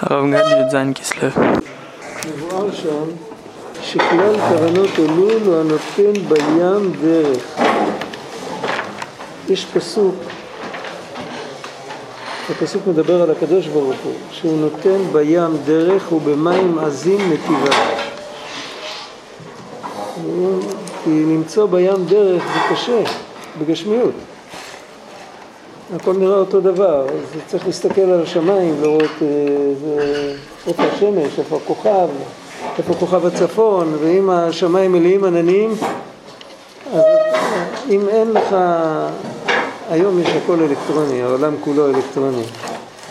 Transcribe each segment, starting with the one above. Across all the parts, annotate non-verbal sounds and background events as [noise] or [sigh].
הרב גד י"ז כסלו. מבואר שם שכלל כוונות אלול הוא הנותן בים דרך. יש פסוק, הפסוק מדבר על הקדוש ברוך הוא, שהוא נותן בים דרך ובמים עזים נתיבה. כי למצוא בים דרך זה קשה, בגשמיות. הכל נראה אותו דבר, אז צריך להסתכל על השמיים, לראות אה, איפה השמש, איפה הכוכב, איפה כוכב הצפון, ואם השמיים מלאים עננים, אז אם אין לך, היום יש הכל אלקטרוני, העולם כולו אלקטרוני.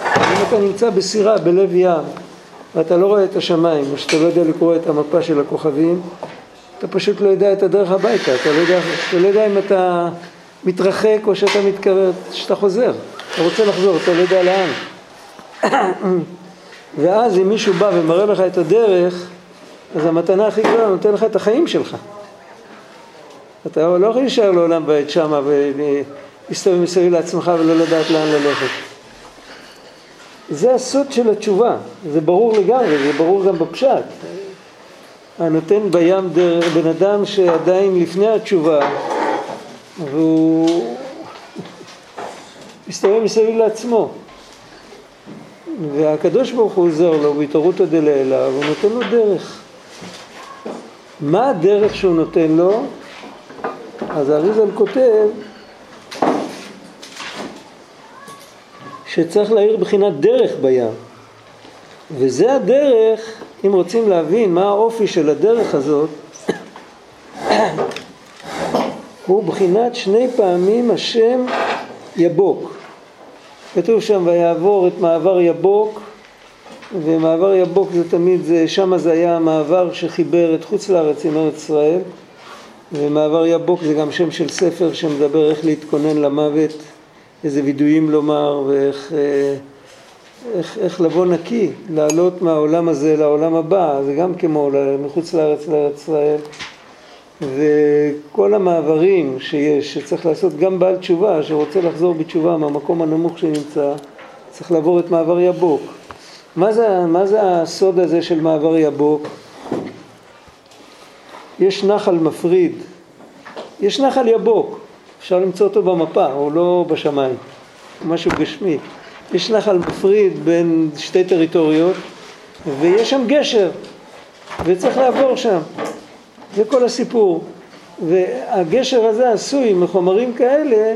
אם אתה נמצא בסירה, בלב ים, ואתה לא רואה את השמיים, או שאתה לא יודע לקרוא את המפה של הכוכבים, אתה פשוט לא יודע את הדרך הביתה, אתה לא יודע, אתה לא יודע אם אתה מתרחק או שאתה מתקרב, שאתה חוזר, אתה רוצה לחזור, אתה לא יודע לאן. [clears throat] ואז אם מישהו בא ומראה לך את הדרך, אז המתנה הכי גדולה נותן לך את החיים שלך. אתה לא יכול להישאר לעולם בעת שמה ולהסתובב מסביב לעצמך ולא לדעת לאן ללכת. זה הסוד של התשובה, זה ברור לגמרי, זה ברור גם בפשט. הנותן בים דרך, בן אדם שעדיין לפני התשובה והוא מסתובב מסביב לעצמו. והקדוש ברוך הוא עוזר לו בהתערותא דלעילא והוא נותן לו דרך. מה הדרך שהוא נותן לו? אז האריזל כותב שצריך להאיר בחינת דרך בים. וזה הדרך, אם רוצים להבין מה האופי של הדרך הזאת הוא בחינת שני פעמים השם יבוק. כתוב שם ויעבור את מעבר יבוק ומעבר יבוק זה תמיד, זה, שם זה היה המעבר שחיבר את חוץ לארץ עם ארץ ישראל ומעבר יבוק זה גם שם של ספר שמדבר איך להתכונן למוות, איזה וידויים לומר ואיך אה, איך, איך לבוא נקי, לעלות מהעולם הזה לעולם הבא, זה גם כמו מחוץ לארץ לארץ ישראל וכל המעברים שיש, שצריך לעשות גם בעל תשובה שרוצה לחזור בתשובה מהמקום הנמוך שנמצא, צריך לעבור את מעבר יבוק. מה זה, מה זה הסוד הזה של מעבר יבוק? יש נחל מפריד, יש נחל יבוק, אפשר למצוא אותו במפה, הוא לא בשמיים, משהו גשמי. יש נחל מפריד בין שתי טריטוריות ויש שם גשר וצריך לעבור שם. זה כל הסיפור. והגשר הזה עשוי מחומרים כאלה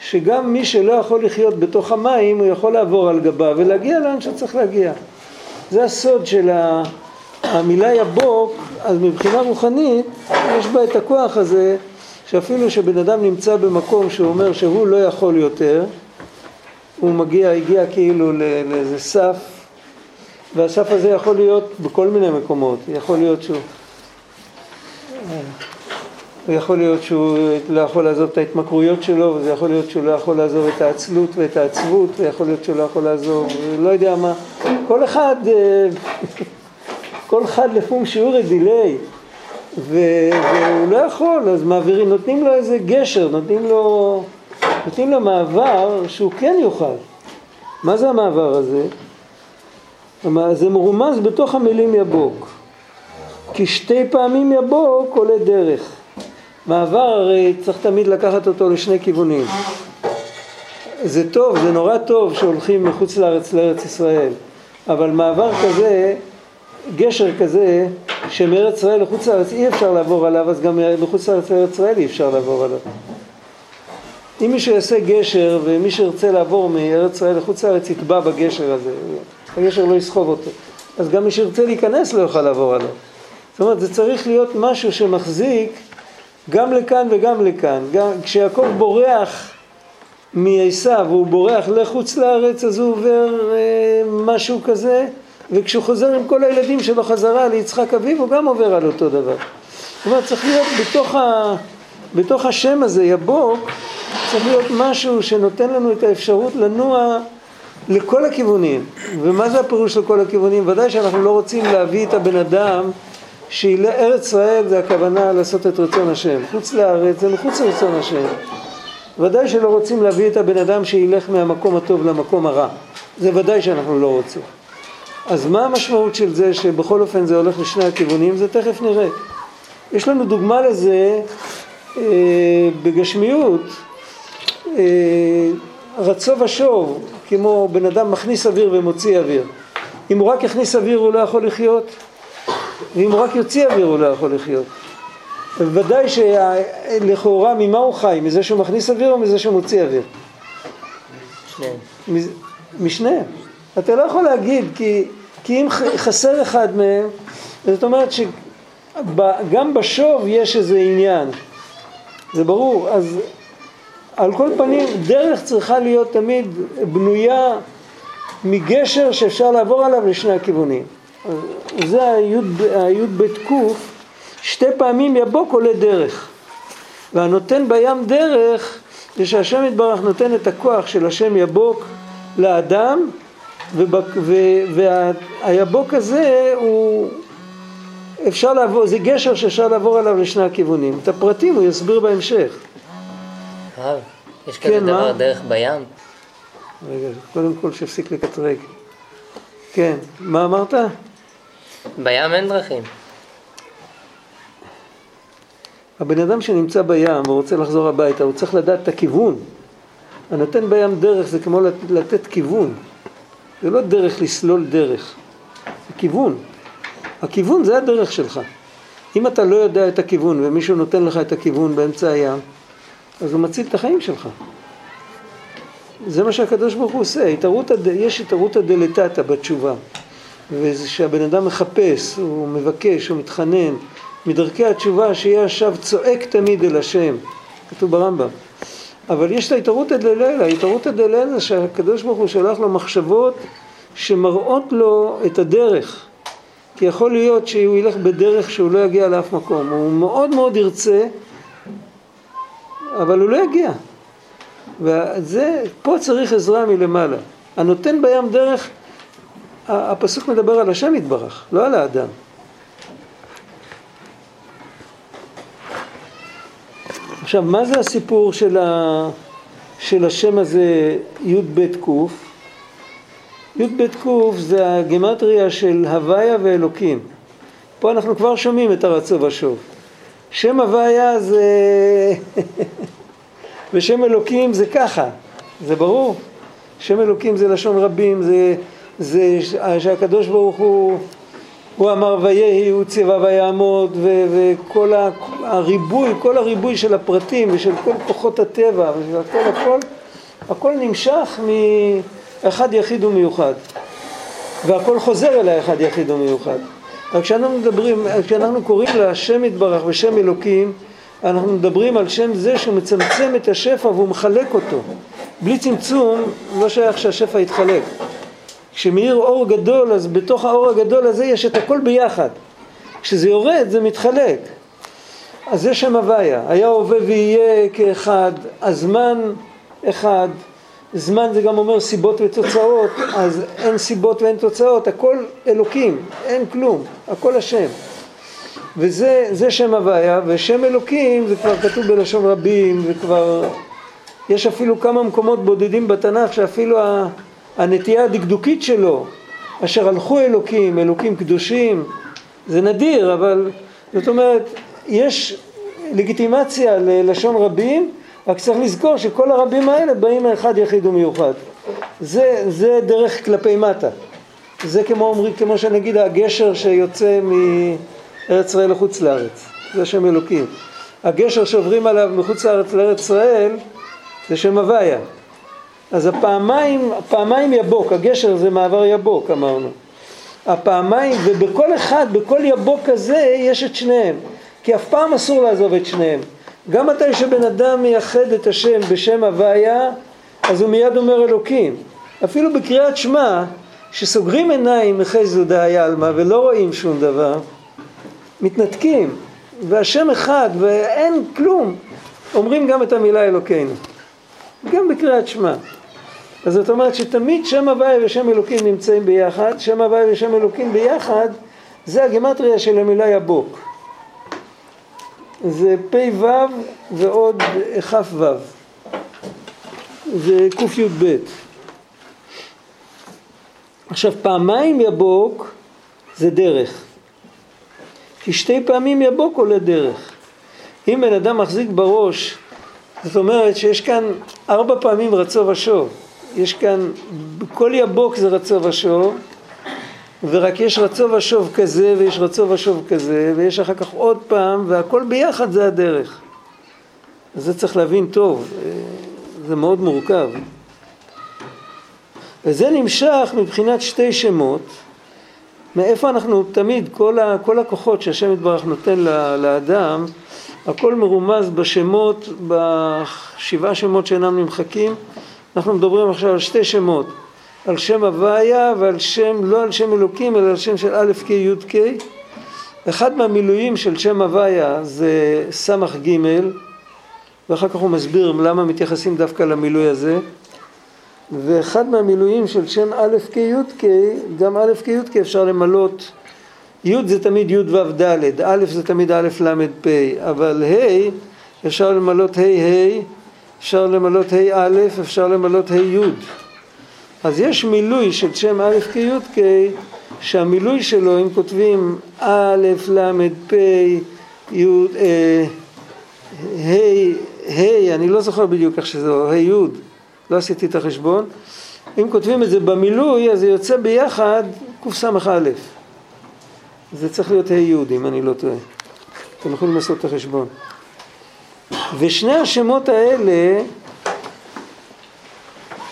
שגם מי שלא יכול לחיות בתוך המים הוא יכול לעבור על גביו ולהגיע לאן שצריך להגיע. זה הסוד של המילה יבוק, אז מבחינה רוחנית יש בה את הכוח הזה שאפילו שבן אדם נמצא במקום שהוא אומר שהוא לא יכול יותר הוא מגיע, הגיע כאילו לאיזה סף והסף הזה יכול להיות בכל מיני מקומות, יכול להיות שהוא יכול להיות שהוא לא יכול לעזוב את ההתמכרויות שלו, וזה יכול להיות שהוא לא יכול לעזוב את העצלות ואת העצבות, ויכול להיות שהוא לא יכול לעזוב, לא יודע מה. כל אחד, כל אחד לפום שיעורי דיליי, והוא לא יכול, אז מעבירים, נותנים לו איזה גשר, נותנים לו, נותנים לו מעבר שהוא כן יוכל. מה זה המעבר הזה? זה מרומז בתוך המילים יבוק. כי שתי פעמים יבוק עולה דרך. מעבר הרי צריך תמיד לקחת אותו לשני כיוונים. זה טוב, זה נורא טוב שהולכים מחוץ לארץ לארץ ישראל, אבל מעבר כזה, גשר כזה, שמארץ ישראל לחוץ לארץ אי אפשר לעבור עליו, אז גם מחוץ לארץ לארץ ישראל אי אפשר לעבור עליו. אם מישהו יעשה גשר ומי שירצה לעבור מארץ ישראל לחוץ לארץ יטבע בגשר הזה, הגשר לא יסחוב אותו, אז גם מי שירצה להיכנס לא יוכל לעבור עליו. זאת אומרת, זה צריך להיות משהו שמחזיק גם לכאן וגם לכאן. גם, כשיעקב בורח מעשיו, הוא בורח לחוץ לארץ, אז הוא עובר אה, משהו כזה, וכשהוא חוזר עם כל הילדים שלו חזרה ליצחק אביו, הוא גם עובר על אותו דבר. זאת אומרת, צריך להיות בתוך, ה, בתוך השם הזה, יבוק, צריך להיות משהו שנותן לנו את האפשרות לנוע לכל הכיוונים. ומה זה הפירוש לכל הכיוונים? ודאי שאנחנו לא רוצים להביא את הבן אדם שארץ ישראל זה הכוונה לעשות את רצון השם, חוץ לארץ זה מחוץ לרצון השם. ודאי שלא רוצים להביא את הבן אדם שילך מהמקום הטוב למקום הרע, זה ודאי שאנחנו לא רוצים. אז מה המשמעות של זה שבכל אופן זה הולך לשני הכיוונים? זה תכף נראה. יש לנו דוגמה לזה אה, בגשמיות, אה, רצו ושוב, כמו בן אדם מכניס אוויר ומוציא אוויר. אם הוא רק יכניס אוויר הוא לא יכול לחיות, ואם רק יוציא אוויר הוא לא יכול לחיות. בוודאי שלכאורה ממה הוא חי? מזה שהוא מכניס אוויר או מזה שהוא מוציא אוויר? שניהם. משניהם. אתה לא יכול להגיד כי, כי אם חסר אחד מהם, זאת אומרת שגם בשוב יש איזה עניין, זה ברור, אז על כל פנים דרך צריכה להיות תמיד בנויה מגשר שאפשר לעבור עליו לשני הכיוונים. זה היוד בית קוף, שתי פעמים יבוק עולה דרך. והנותן בים דרך זה שהשם יתברך נותן את הכוח של השם יבוק לאדם והיבוק הזה הוא אפשר לעבור, זה גשר שאפשר לעבור עליו לשני הכיוונים. את הפרטים הוא יסביר בהמשך. הרב, יש כזה כן, דבר מה? דרך בים? רגע, קודם כל שיפסיק לקטרג. כן, מה אמרת? בים אין דרכים. הבן אדם שנמצא בים ורוצה לחזור הביתה, הוא צריך לדעת את הכיוון. הנותן בים דרך זה כמו לתת כיוון. זה לא דרך לסלול דרך, זה כיוון. הכיוון זה הדרך שלך. אם אתה לא יודע את הכיוון ומישהו נותן לך את הכיוון באמצע הים, אז הוא מציל את החיים שלך. זה מה שהקדוש ברוך הוא עושה, התערות, יש התערותא דלתתא בתשובה. ושהבן אדם מחפש, הוא מבקש, הוא מתחנן, מדרכי התשובה שיהיה עכשיו צועק תמיד אל השם, כתוב ברמב"ם. אבל יש את ההתערותא דלילה, ההתערותא דלילה שהקדוש ברוך הוא שולח לו מחשבות שמראות לו את הדרך. כי יכול להיות שהוא ילך בדרך שהוא לא יגיע לאף מקום. הוא מאוד מאוד ירצה, אבל הוא לא יגיע. וזה, פה צריך עזרה מלמעלה. הנותן בים דרך, הפסוק מדבר על השם יתברך, לא על האדם. עכשיו, מה זה הסיפור של, ה, של השם הזה י"ב ק? י"ב ק זה הגמטריה של הוויה ואלוקים. פה אנחנו כבר שומעים את הרצו ושוב. שם הוויה זה... [laughs] ושם אלוקים זה ככה, זה ברור. שם אלוקים זה לשון רבים, זה, זה שהקדוש ברוך הוא הוא אמר ויהי הוא ציווה ויעמוד וכל הריבוי, כל הריבוי של הפרטים ושל כל כוחות הטבע ושל הכל הכל, הכל נמשך מאחד יחיד ומיוחד והכל חוזר אל האחד יחיד ומיוחד. רק כשאנחנו מדברים, כשאנחנו קוראים להשם יתברך ושם אלוקים אנחנו מדברים על שם זה שהוא מצמצם את השפע והוא מחלק אותו. בלי צמצום לא שייך שהשפע יתחלק. כשמאיר אור גדול, אז בתוך האור הגדול הזה יש את הכל ביחד. כשזה יורד זה מתחלק. אז זה שם הוויה, היה הווה ויהיה כאחד, הזמן אחד, זמן זה גם אומר סיבות ותוצאות, אז אין סיבות ואין תוצאות, הכל אלוקים, אין כלום, הכל השם. וזה שם הוויה, ושם אלוקים זה כבר כתוב בלשון רבים, וכבר יש אפילו כמה מקומות בודדים בתנ"ך שאפילו הנטייה הדקדוקית שלו, אשר הלכו אלוקים, אלוקים קדושים, זה נדיר, אבל זאת אומרת, יש לגיטימציה ללשון רבים, רק צריך לזכור שכל הרבים האלה באים מאחד יחיד ומיוחד. זה, זה דרך כלפי מטה. זה כמו, אומרים, כמו שנגיד הגשר שיוצא מארץ ישראל לחוץ לארץ, זה שם אלוקים. הגשר שעוברים עליו מחוץ לארץ לארץ ישראל זה שם הוויה. אז הפעמיים, הפעמיים יבוק, הגשר זה מעבר יבוק אמרנו. הפעמיים, ובכל אחד, בכל יבוק כזה יש את שניהם. כי אף פעם אסור לעזוב את שניהם. גם מתי שבן אדם מייחד את השם בשם הוויה, אז הוא מיד אומר אלוקים. אפילו בקריאת שמע, שסוגרים עיניים מחזו דאי עלמא ולא רואים שום דבר, מתנתקים, והשם אחד ואין כלום, אומרים גם את המילה אלוקינו. גם בקריאת שמע. אז זאת אומרת שתמיד שם הוויה ושם אלוקים נמצאים ביחד, שם הוויה ושם אלוקים ביחד זה הגימטריה של המילה יבוק. זה פ"ו ועוד כ"ו. זה קי"ב. עכשיו פעמיים יבוק זה דרך. כי שתי פעמים יבוק עולה דרך. אם בן אדם מחזיק בראש, זאת אומרת שיש כאן ארבע פעמים רצו ושוב. יש כאן, כל יבוק זה רצו ושוב, ורק יש רצו ושוב כזה, ויש רצו ושוב כזה, ויש אחר כך עוד פעם, והכל ביחד זה הדרך. אז זה צריך להבין טוב, זה מאוד מורכב. וזה נמשך מבחינת שתי שמות, מאיפה אנחנו תמיד, כל, ה, כל הכוחות שהשם יתברך נותן לאדם, הכל מרומז בשמות, בשבעה שמות שאינם נמחקים. אנחנו מדברים עכשיו על שתי שמות, על שם הוויה ועל שם, לא על שם אלוקים, אלא על שם של א' ק' י' ק'. אחד מהמילואים של שם הוויה זה סמ"ך ג', ואחר כך הוא מסביר למה מתייחסים דווקא למילוי הזה. ואחד מהמילואים של שם א' כ' י' כ', גם א' כ' י' כ' אפשר למלות, י' זה תמיד י' ו' ד', א' זה תמיד א' ל' פ', אבל ה' אפשר למלות ה' ה', אפשר למלות ה' אפשר למלות ה'. אז יש מילוי של שם א' כ' י' כ', שהמילוי שלו, אם כותבים א' ל' פ' י' אה, ה' ה', אני לא זוכר בדיוק איך שזה, ה' י' לא עשיתי את החשבון. אם כותבים את זה במילוי, אז זה יוצא ביחד קס"א. זה צריך להיות ה' י' אם אני לא טועה. אתם יכולים לעשות את החשבון. ושני השמות האלה,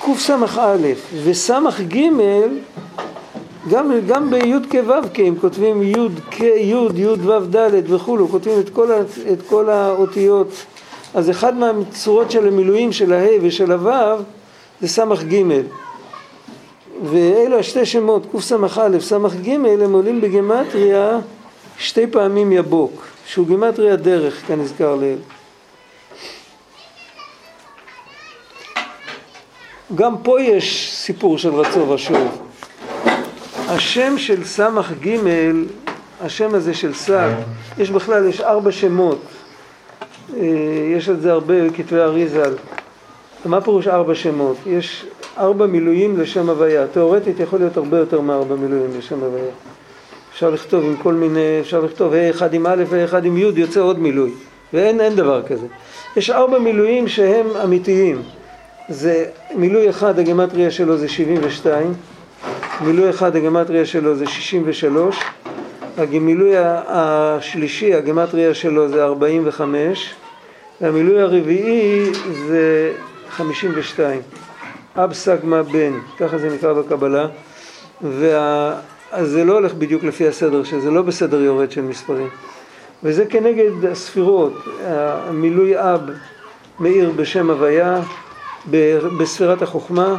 קס"א וס"ג, גם, גם בי' כו' כ', אם כותבים י' כ', י', י' ו' ד' וכולו, כותבים את כל, את כל האותיות. אז אחד מהצורות של המילואים של הה' ושל הו' זה ס"ג. ואלו השתי שמות קס"א, ס"ג הם עולים בגמטריה שתי פעמים יבוק שהוא גמטריה דרך כנזכר לעיל גם פה יש סיפור של רצו ושוב השם של ס"ג השם הזה של ס"ג יש בכלל, יש ארבע שמות אה, יש על זה הרבה כתבי אריזל. מה פירוש ארבע שמות? יש ארבע מילואים לשם הוויה. תאורטית יכול להיות הרבה יותר מארבע מילואים לשם הוויה. אפשר לכתוב עם כל מיני, אפשר לכתוב ה' אחד עם א' וה' עם י' יוצא עוד מילוי. ואין דבר כזה. יש ארבע מילואים שהם אמיתיים. זה מילוי אחד, הגמטריה שלו זה 72, מילוי אחד, הגמטריה שלו זה 63, המילוי השלישי, הגמטריה שלו זה 45, והמילוי הרביעי זה 52. אב סגמה בן, ככה זה נקרא בקבלה, וה... אז זה לא הולך בדיוק לפי הסדר, שזה לא בסדר יורד של מספרים. וזה כנגד הספירות, המילוי אב מאיר בשם הוויה, בספירת החוכמה,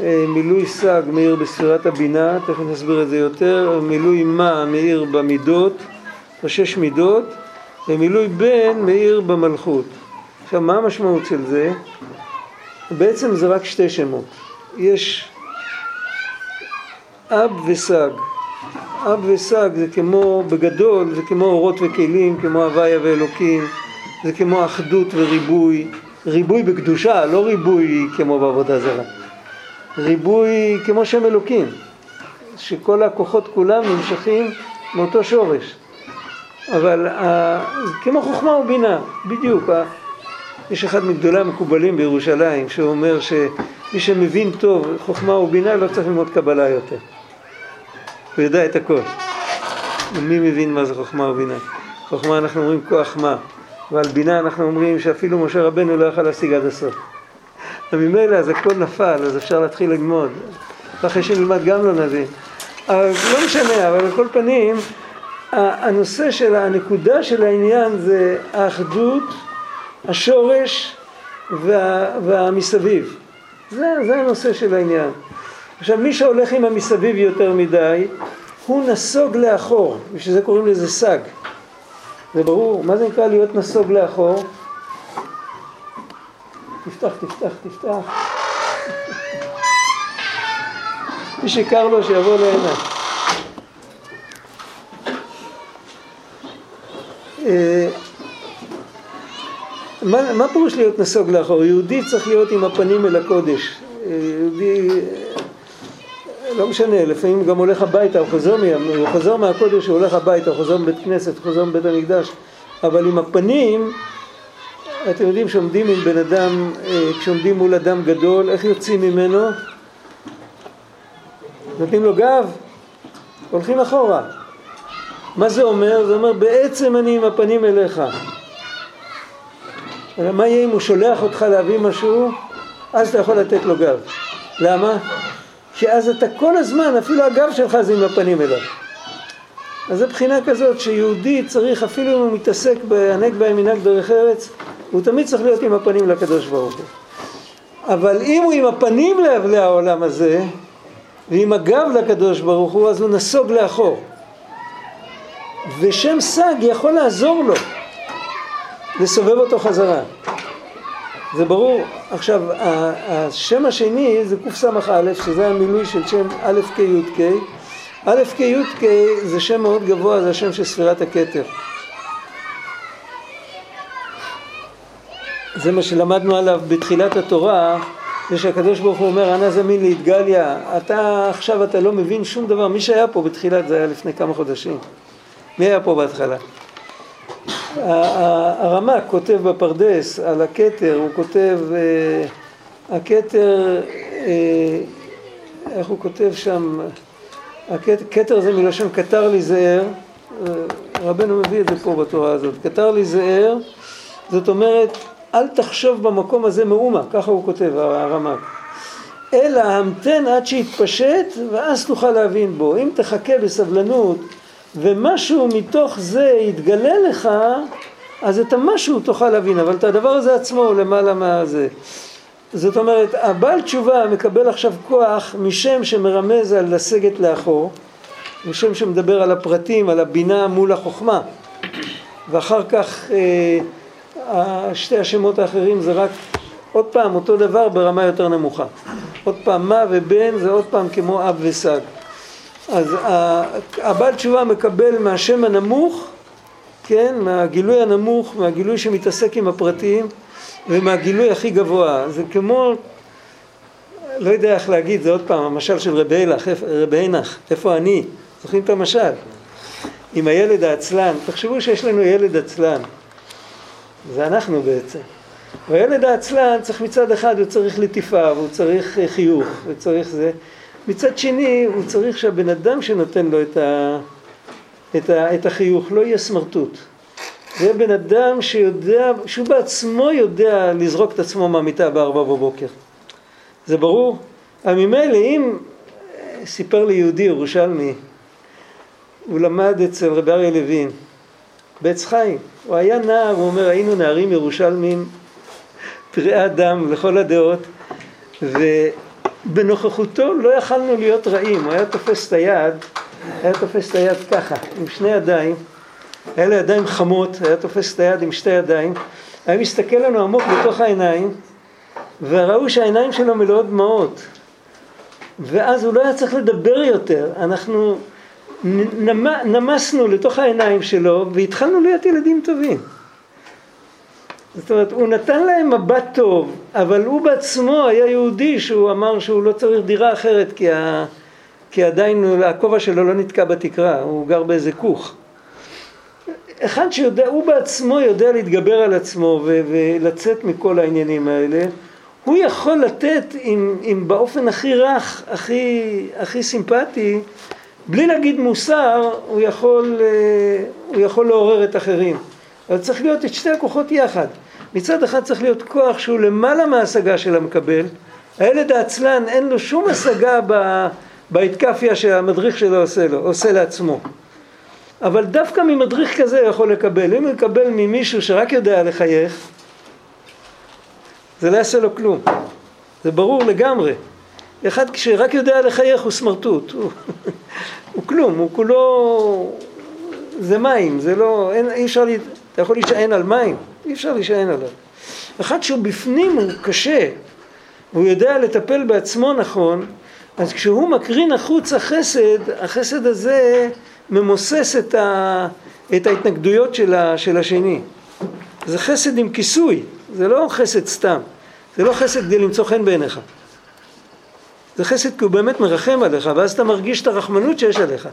אה, מילוי סג מאיר בספירת הבינה, תכף נסביר את זה יותר, מילוי מה מאיר במידות, בשש מידות, ומילוי בן מאיר במלכות. עכשיו מה המשמעות של זה? בעצם זה רק שתי שמות. יש אב וסג. אב וסג זה כמו, בגדול, זה כמו אורות וכלים, כמו הוויה ואלוקים, זה כמו אחדות וריבוי, ריבוי בקדושה, לא ריבוי כמו בעבודה זרה. ריבוי כמו שם אלוקים, שכל הכוחות כולם נמשכים מאותו שורש. אבל ה... כמו חוכמה ובינה, בדיוק. ה... יש אחד מגדולי המקובלים בירושלים שאומר שמי שמבין טוב חוכמה ובינה לא צריך ללמוד קבלה יותר. הוא יודע את הכל. מי מבין מה זה חוכמה ובינה? חוכמה אנחנו אומרים כוח מה, ועל בינה אנחנו אומרים שאפילו משה רבנו לא יכל להשיג עד הסוף. וממילא אז הכל נפל, אז אפשר להתחיל ללמוד. אחרי שנלמד גם לא נבין. אבל לא משנה, אבל על כל פנים, הנושא של הנקודה של העניין זה האחדות, השורש וה, והמסביב. זה, זה הנושא של העניין. עכשיו מי שהולך עם המסביב יותר מדי, הוא נסוג לאחור, בשביל זה קוראים לזה סג. זה ברור, מה זה נקרא להיות נסוג לאחור? תפתח, תפתח, תפתח. מי שקר לו שיבוא לעיניי. אה, מה, מה פירוש להיות נסוג לאחור? יהודי צריך להיות עם הפנים אל הקודש. יהודי לא משנה, לפעמים גם הולך הביתה, הוא חוזר, מה, הוא חוזר מהקודש, הוא הולך הביתה, הוא חוזר מבית כנסת, הוא חוזר מבית המקדש, אבל עם הפנים, אתם יודעים שעומדים עם בן אדם, אה, כשעומדים מול אדם גדול, איך יוצאים ממנו? נותנים לו גב, הולכים אחורה. מה זה אומר? זה אומר בעצם אני עם הפנים אליך. מה יהיה אם הוא שולח אותך להביא משהו? אז אתה יכול לתת לו גב. למה? כי אז אתה כל הזמן, אפילו הגב שלך זה עם הפנים אליו. אז זו בחינה כזאת שיהודי צריך, אפילו אם הוא מתעסק בהנהג בהם מנהג דרך ארץ, הוא תמיד צריך להיות עם הפנים לקדוש ברוך הוא. אבל אם הוא עם הפנים לאבלי העולם הזה, ועם הגב לקדוש ברוך הוא, אז הוא נסוג לאחור. ושם סג יכול לעזור לו לסובב אותו חזרה. זה ברור. עכשיו, השם השני זה קס"א, שזה המילוי של שם א' כ' י' כ'. א' כ' י' כ' זה שם מאוד גבוה, זה השם של ספירת הכתר. זה מה שלמדנו עליו בתחילת התורה, זה שהקדוש ברוך הוא אומר, אנא זמין להתגליה, אתה עכשיו אתה לא מבין שום דבר, מי שהיה פה בתחילת זה היה לפני כמה חודשים. מי היה פה בהתחלה? הרמ"ק כותב בפרדס על הכתר, הוא כותב, אה, הכתר, אה, איך הוא כותב שם, הכתר זה מלשון קטר לי זהר, אה, רבנו מביא את זה פה בתורה הזאת, קטר לי זהר, זאת אומרת, אל תחשוב במקום הזה מאומה, ככה הוא כותב הרמ"ק, אלא המתן עד שיתפשט ואז תוכל להבין בו, אם תחכה בסבלנות ומשהו מתוך זה יתגלה לך, אז את המשהו תוכל להבין, אבל את הדבר הזה עצמו הוא למעלה מהזה. זאת אומרת, הבעל תשובה מקבל עכשיו כוח משם שמרמז על לסגת לאחור, משם שמדבר על הפרטים, על הבינה מול החוכמה, ואחר כך אה, שתי השמות האחרים זה רק עוד פעם אותו דבר ברמה יותר נמוכה. עוד פעם מה ובן זה עוד פעם כמו אב וסג. אז הבעל תשובה מקבל מהשם הנמוך, כן, מהגילוי הנמוך, מהגילוי שמתעסק עם הפרטים ומהגילוי הכי גבוה. זה כמו, לא יודע איך להגיד, זה עוד פעם המשל של רבי הילך, רבי הינך, איפה אני? זוכרים את המשל? עם הילד העצלן, תחשבו שיש לנו ילד עצלן, זה אנחנו בעצם. והילד העצלן צריך מצד אחד, הוא צריך לטיפה, והוא צריך חיוך, וצריך זה. מצד שני, הוא צריך שהבן אדם שנותן לו את, ה, את, ה, את החיוך לא יהיה סמרטוט. זה בן אדם שיודע, שהוא בעצמו יודע לזרוק את עצמו מהמיטה בארבע בבוקר. זה ברור? ממילא אם, סיפר לי יהודי ירושלמי, הוא למד אצל רבי אריה לוין, בעץ חיים. הוא היה נער, הוא אומר, היינו נערים ירושלמים, פראי אדם לכל הדעות, ו... בנוכחותו לא יכלנו להיות רעים, הוא היה תופס את היד, היה תופס את היד ככה, עם שני ידיים, היה לו ידיים חמות, היה תופס את היד עם שתי ידיים, היה מסתכל לנו עמוק בתוך העיניים, וראו שהעיניים שלו מלאות דמעות. ואז הוא לא היה צריך לדבר יותר, אנחנו נמסנו לתוך העיניים שלו והתחלנו להיות ילדים טובים. זאת אומרת, הוא נתן להם מבט טוב, אבל הוא בעצמו היה יהודי שהוא אמר שהוא לא צריך דירה אחרת כי, ה... כי עדיין הכובע שלו לא נתקע בתקרה, הוא גר באיזה כוך. אחד שיודע, הוא בעצמו יודע להתגבר על עצמו ו- ולצאת מכל העניינים האלה, הוא יכול לתת עם, עם באופן הכי רך, הכי, הכי סימפטי, בלי להגיד מוסר, הוא יכול, אה, הוא יכול לעורר את אחרים. אבל צריך להיות את שתי הכוחות יחד. מצד אחד צריך להיות כוח שהוא למעלה מההשגה של המקבל, הילד העצלן אין לו שום השגה בהתקפיה שהמדריך שלו עושה לו, עושה לעצמו. אבל דווקא ממדריך כזה הוא יכול לקבל. אם הוא יקבל ממישהו שרק יודע לחייך, זה לא יעשה לו כלום. זה ברור לגמרי. אחד שרק יודע לחייך הוא סמרטוט, הוא, [laughs] הוא כלום, הוא כולו, זה מים, זה לא, אין, אי אפשר, אתה יכול להישען על מים. אי אפשר להישען עליו. אחד שהוא בפנים הוא קשה, הוא יודע לטפל בעצמו נכון, אז כשהוא מקרין החוצה חסד, החסד הזה ממוסס את, ה, את ההתנגדויות של, ה, של השני. זה חסד עם כיסוי, זה לא חסד סתם, זה לא חסד כדי למצוא חן בעיניך. זה חסד כי הוא באמת מרחם עליך, ואז אתה מרגיש את הרחמנות שיש עליך.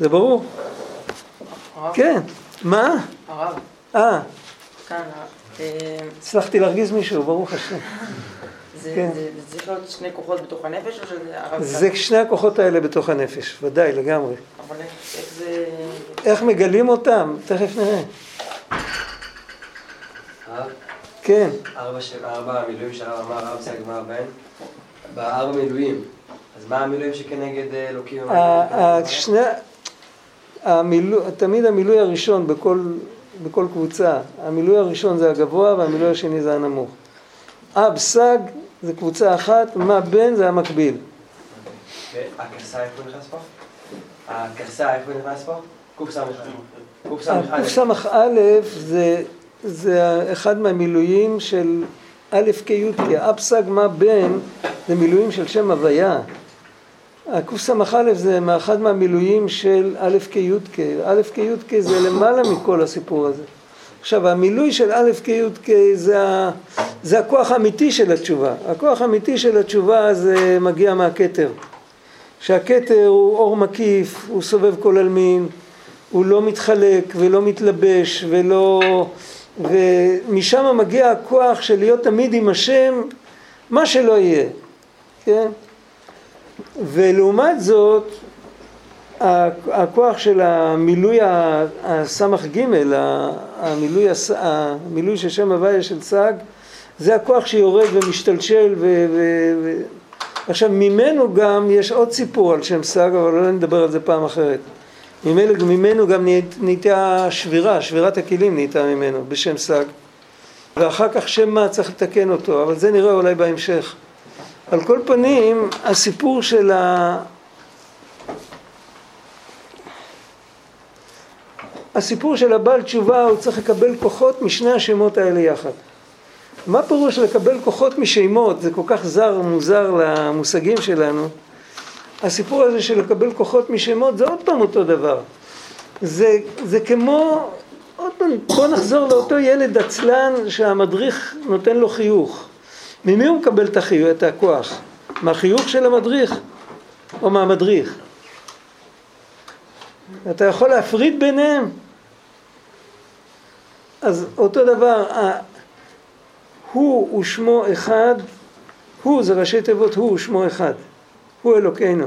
זה ברור? הרב? כן. מה? הרב, אה, כאן, אה, הצלחתי להרגיז מישהו, ברוך השם. [laughs] זה כן. זה- זה צריך להיות שני כוחות בתוך הנפש או שזה הרב? זה שני הכוחות האלה בתוך הנפש, ודאי, לגמרי. אבל איך איך זה... איך מגלים אותם? תכף נראה. הרב, כן. ארבע של- ארבע המילואים שהרב אמר, הרב סג מה הבן? בארבע מילואים. אז מה המילואים שכנגד אה, אלוקים? ה- ה- שני, המילוא, תמיד המילוי הראשון בכל, בכל קבוצה, המילוי הראשון זה הגבוה והמילוי השני זה הנמוך. אב סג זה קבוצה אחת, מה בן זה המקביל. והקסה איפה נכנס פה? הקסה איפה נכנס פה? קס"א. קס"א. קס"א זה, זה אחד מהמילואים של א' כ' י' כ', אב סג מה בן זה מילואים של שם הוויה. הקס"א זה מאחד מהמילואים של א' כ' י' כ', א' כ' י' כ' זה למעלה מכל הסיפור הזה. עכשיו המילוי של א' כ' י' כ' זה, זה הכוח האמיתי של התשובה. הכוח האמיתי של התשובה זה מגיע מהכתר. שהכתר הוא אור מקיף, הוא סובב כל עלמין, הוא לא מתחלק ולא מתלבש ולא... ומשם מגיע הכוח של להיות תמיד עם השם, מה שלא יהיה, כן? ולעומת זאת, הכוח של המילוי הסמ"ך ג', המילוי, המילוי של שם הוויה של סג, זה הכוח שיורד ומשתלשל ו... ו, ו עכשיו ממנו גם יש עוד סיפור על שם סג, אבל לא נדבר על זה פעם אחרת. ממנו, ממנו גם נהייתה שבירה, שבירת הכלים נהייתה ממנו בשם סג. ואחר כך שם מה צריך לתקן אותו, אבל זה נראה אולי בהמשך. על כל פנים, הסיפור של ה... הסיפור של הבעל תשובה הוא צריך לקבל כוחות משני השמות האלה יחד. מה פירוש לקבל כוחות משמות? זה כל כך זר, מוזר למושגים שלנו. הסיפור הזה של לקבל כוחות משמות זה עוד פעם אותו דבר. זה, זה כמו, עוד פעם, בוא נחזור לאותו ילד עצלן שהמדריך נותן לו חיוך. ממי הוא מקבל את, החיוך, את הכוח? מהחיוך של המדריך או מהמדריך? אתה יכול להפריד ביניהם? אז אותו דבר, הוא ושמו אחד, הוא זה ראשי תיבות הוא ושמו אחד, הוא אלוקינו.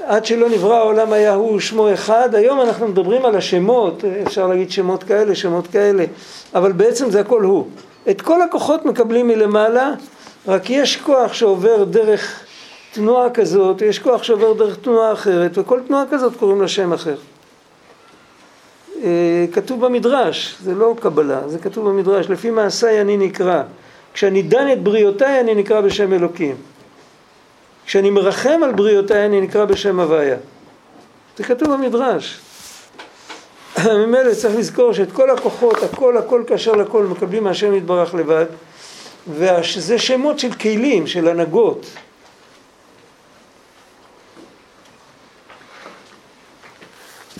עד שלא נברא העולם היה הוא ושמו אחד, היום אנחנו מדברים על השמות, אפשר להגיד שמות כאלה, שמות כאלה, אבל בעצם זה הכל הוא. את כל הכוחות מקבלים מלמעלה, רק יש כוח שעובר דרך תנועה כזאת, יש כוח שעובר דרך תנועה אחרת, וכל תנועה כזאת קוראים לה שם אחר. כתוב במדרש, זה לא קבלה, זה כתוב במדרש, לפי מעשיי אני נקרא. כשאני דן את בריאותיי אני נקרא בשם אלוקים. כשאני מרחם על בריאותיי אני נקרא בשם הוויה. זה כתוב במדרש. ממילא צריך לזכור שאת כל הכוחות, הכל הכל כאשר לכל מקבלים מהשם יתברך לבד, וזה שמות של כלים, של הנהגות.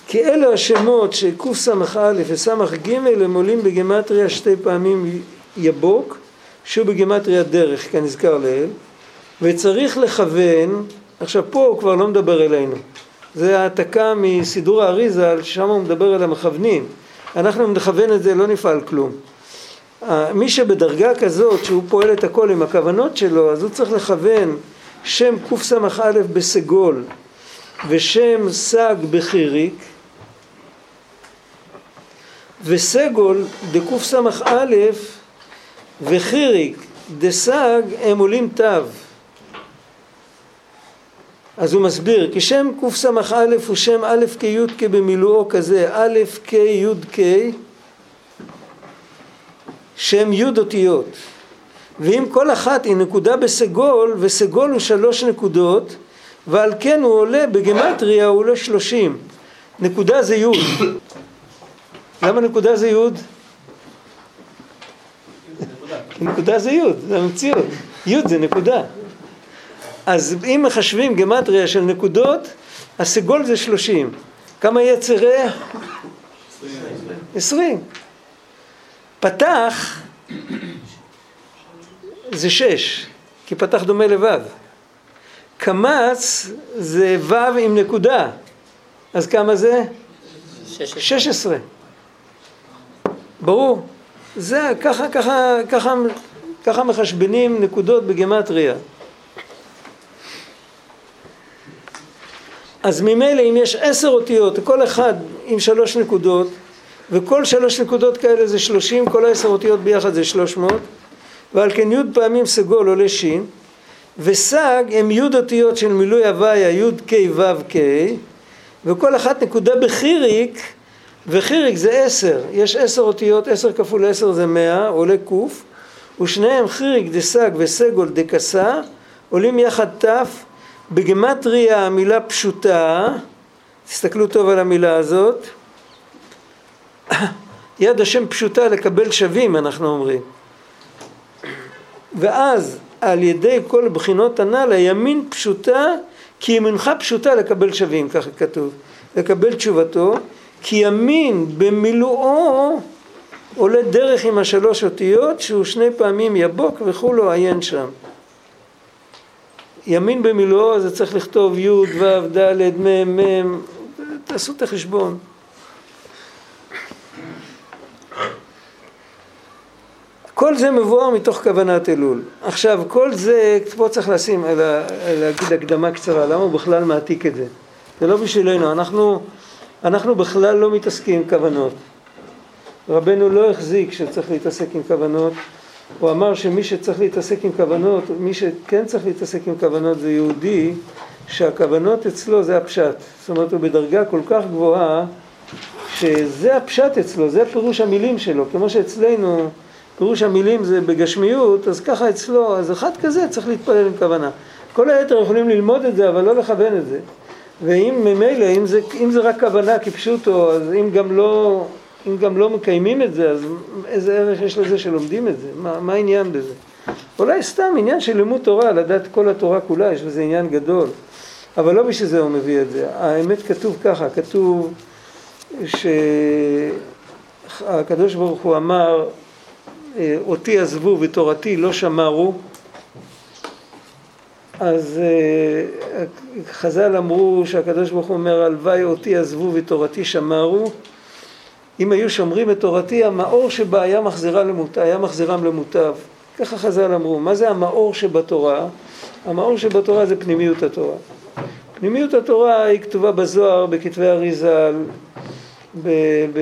כי אלה השמות שקס"א וס"ג הם עולים בגימטריה שתי פעמים יבוק, שהוא בגימטריה דרך, כנזכר לעיל, וצריך לכוון, עכשיו פה הוא כבר לא מדבר אלינו, זה העתקה מסידור האריזה, ששם הוא מדבר אל המכוונים, אנחנו נכוון את זה, לא נפעל כלום. מי שבדרגה כזאת, שהוא פועל את הכל עם הכוונות שלו, אז הוא צריך לכוון שם קס"א בסגול ושם סג בחיריק, וסגול דקס"א וחיריק דסג הם עולים תו. אז הוא מסביר, כי שם קס"א הוא שם א' כ' י' כ' במילואו כזה, א' כ' י' כ', שם י' אותיות. ואם כל אחת היא נקודה בסגול, וסגול הוא שלוש נקודות, ועל כן הוא עולה בגמטריה, הוא עולה שלושים. נקודה זה י'. למה נקודה זה י'? נקודה זה י', זה המציאות. י' זה נקודה. אז אם מחשבים גמטריה של נקודות, הסגול זה שלושים. כמה יצרה? עשרים. פתח זה שש, כי פתח דומה לבב. קמץ זה ו' עם נקודה. אז כמה זה? שש עשרה. 16. ברור. זה, ככה, ככה, ככה, ככה מחשבנים נקודות בגימטריה. אז ממילא אם יש עשר אותיות, כל אחד עם שלוש נקודות, וכל שלוש נקודות כאלה זה שלושים, כל העשר אותיות ביחד זה שלוש מאות, ועל כן י' פעמים סגול עולה ש', וסג הם י' אותיות של מילוי הוויה י' ק' ו' ק', וכל אחת נקודה בחיריק, וחיריק זה עשר, יש עשר אותיות, עשר כפול עשר זה מאה, עולה ק', ושניהם חיריק דסג וסגול דקסה, עולים יחד ת', בגמטריה המילה פשוטה, תסתכלו טוב על המילה הזאת, [coughs] יד השם פשוטה לקבל שווים אנחנו אומרים. ואז על ידי כל בחינות הנ"ל הימין פשוטה כי ימינך פשוטה לקבל שווים ככה כתוב. לקבל תשובתו כי ימין במילואו עולה דרך עם השלוש אותיות שהוא שני פעמים יבוק וכולו עיין שם ימין במילואו זה צריך לכתוב י' ו' ד' מ' מ' תעשו את החשבון כל זה מבואר מתוך כוונת אלול. עכשיו, כל זה, פה צריך לשים, להגיד הקדמה קצרה, למה הוא בכלל מעתיק את זה? זה לא בשבילנו, אנחנו, אנחנו בכלל לא מתעסקים עם כוונות. רבנו לא החזיק שצריך להתעסק עם כוונות, הוא אמר שמי שצריך להתעסק עם כוונות, מי שכן צריך להתעסק עם כוונות זה יהודי, שהכוונות אצלו זה הפשט. זאת אומרת, הוא בדרגה כל כך גבוהה, שזה הפשט אצלו, זה פירוש המילים שלו, כמו שאצלנו פירוש המילים זה בגשמיות, אז ככה אצלו, אז אחד כזה צריך להתפלל עם כוונה. כל היתר יכולים ללמוד את זה, אבל לא לכוון את זה. ואם ממילא, אם זה, אם זה רק כוונה כפשוטו, אז אם גם לא, אם גם לא מקיימים את זה, אז איזה ערך יש לזה שלומדים את זה? מה, מה העניין בזה? אולי סתם עניין של לימוד תורה, לדעת כל התורה כולה, יש בזה עניין גדול. אבל לא בשביל זה הוא מביא את זה. האמת כתוב ככה, כתוב שהקדוש ברוך הוא אמר אה, אותי עזבו ותורתי לא שמרו, אז אה, חז"ל אמרו שהקדוש ברוך הוא אומר הלוואי אותי עזבו ותורתי שמרו אם היו שומרים את תורתי המאור שבה היה, מחזירה למוט... היה מחזירם למוטב ככה חז"ל אמרו מה זה המאור שבתורה? המאור שבתורה זה פנימיות התורה פנימיות התורה היא כתובה בזוהר בכתבי אריזל ב, ב,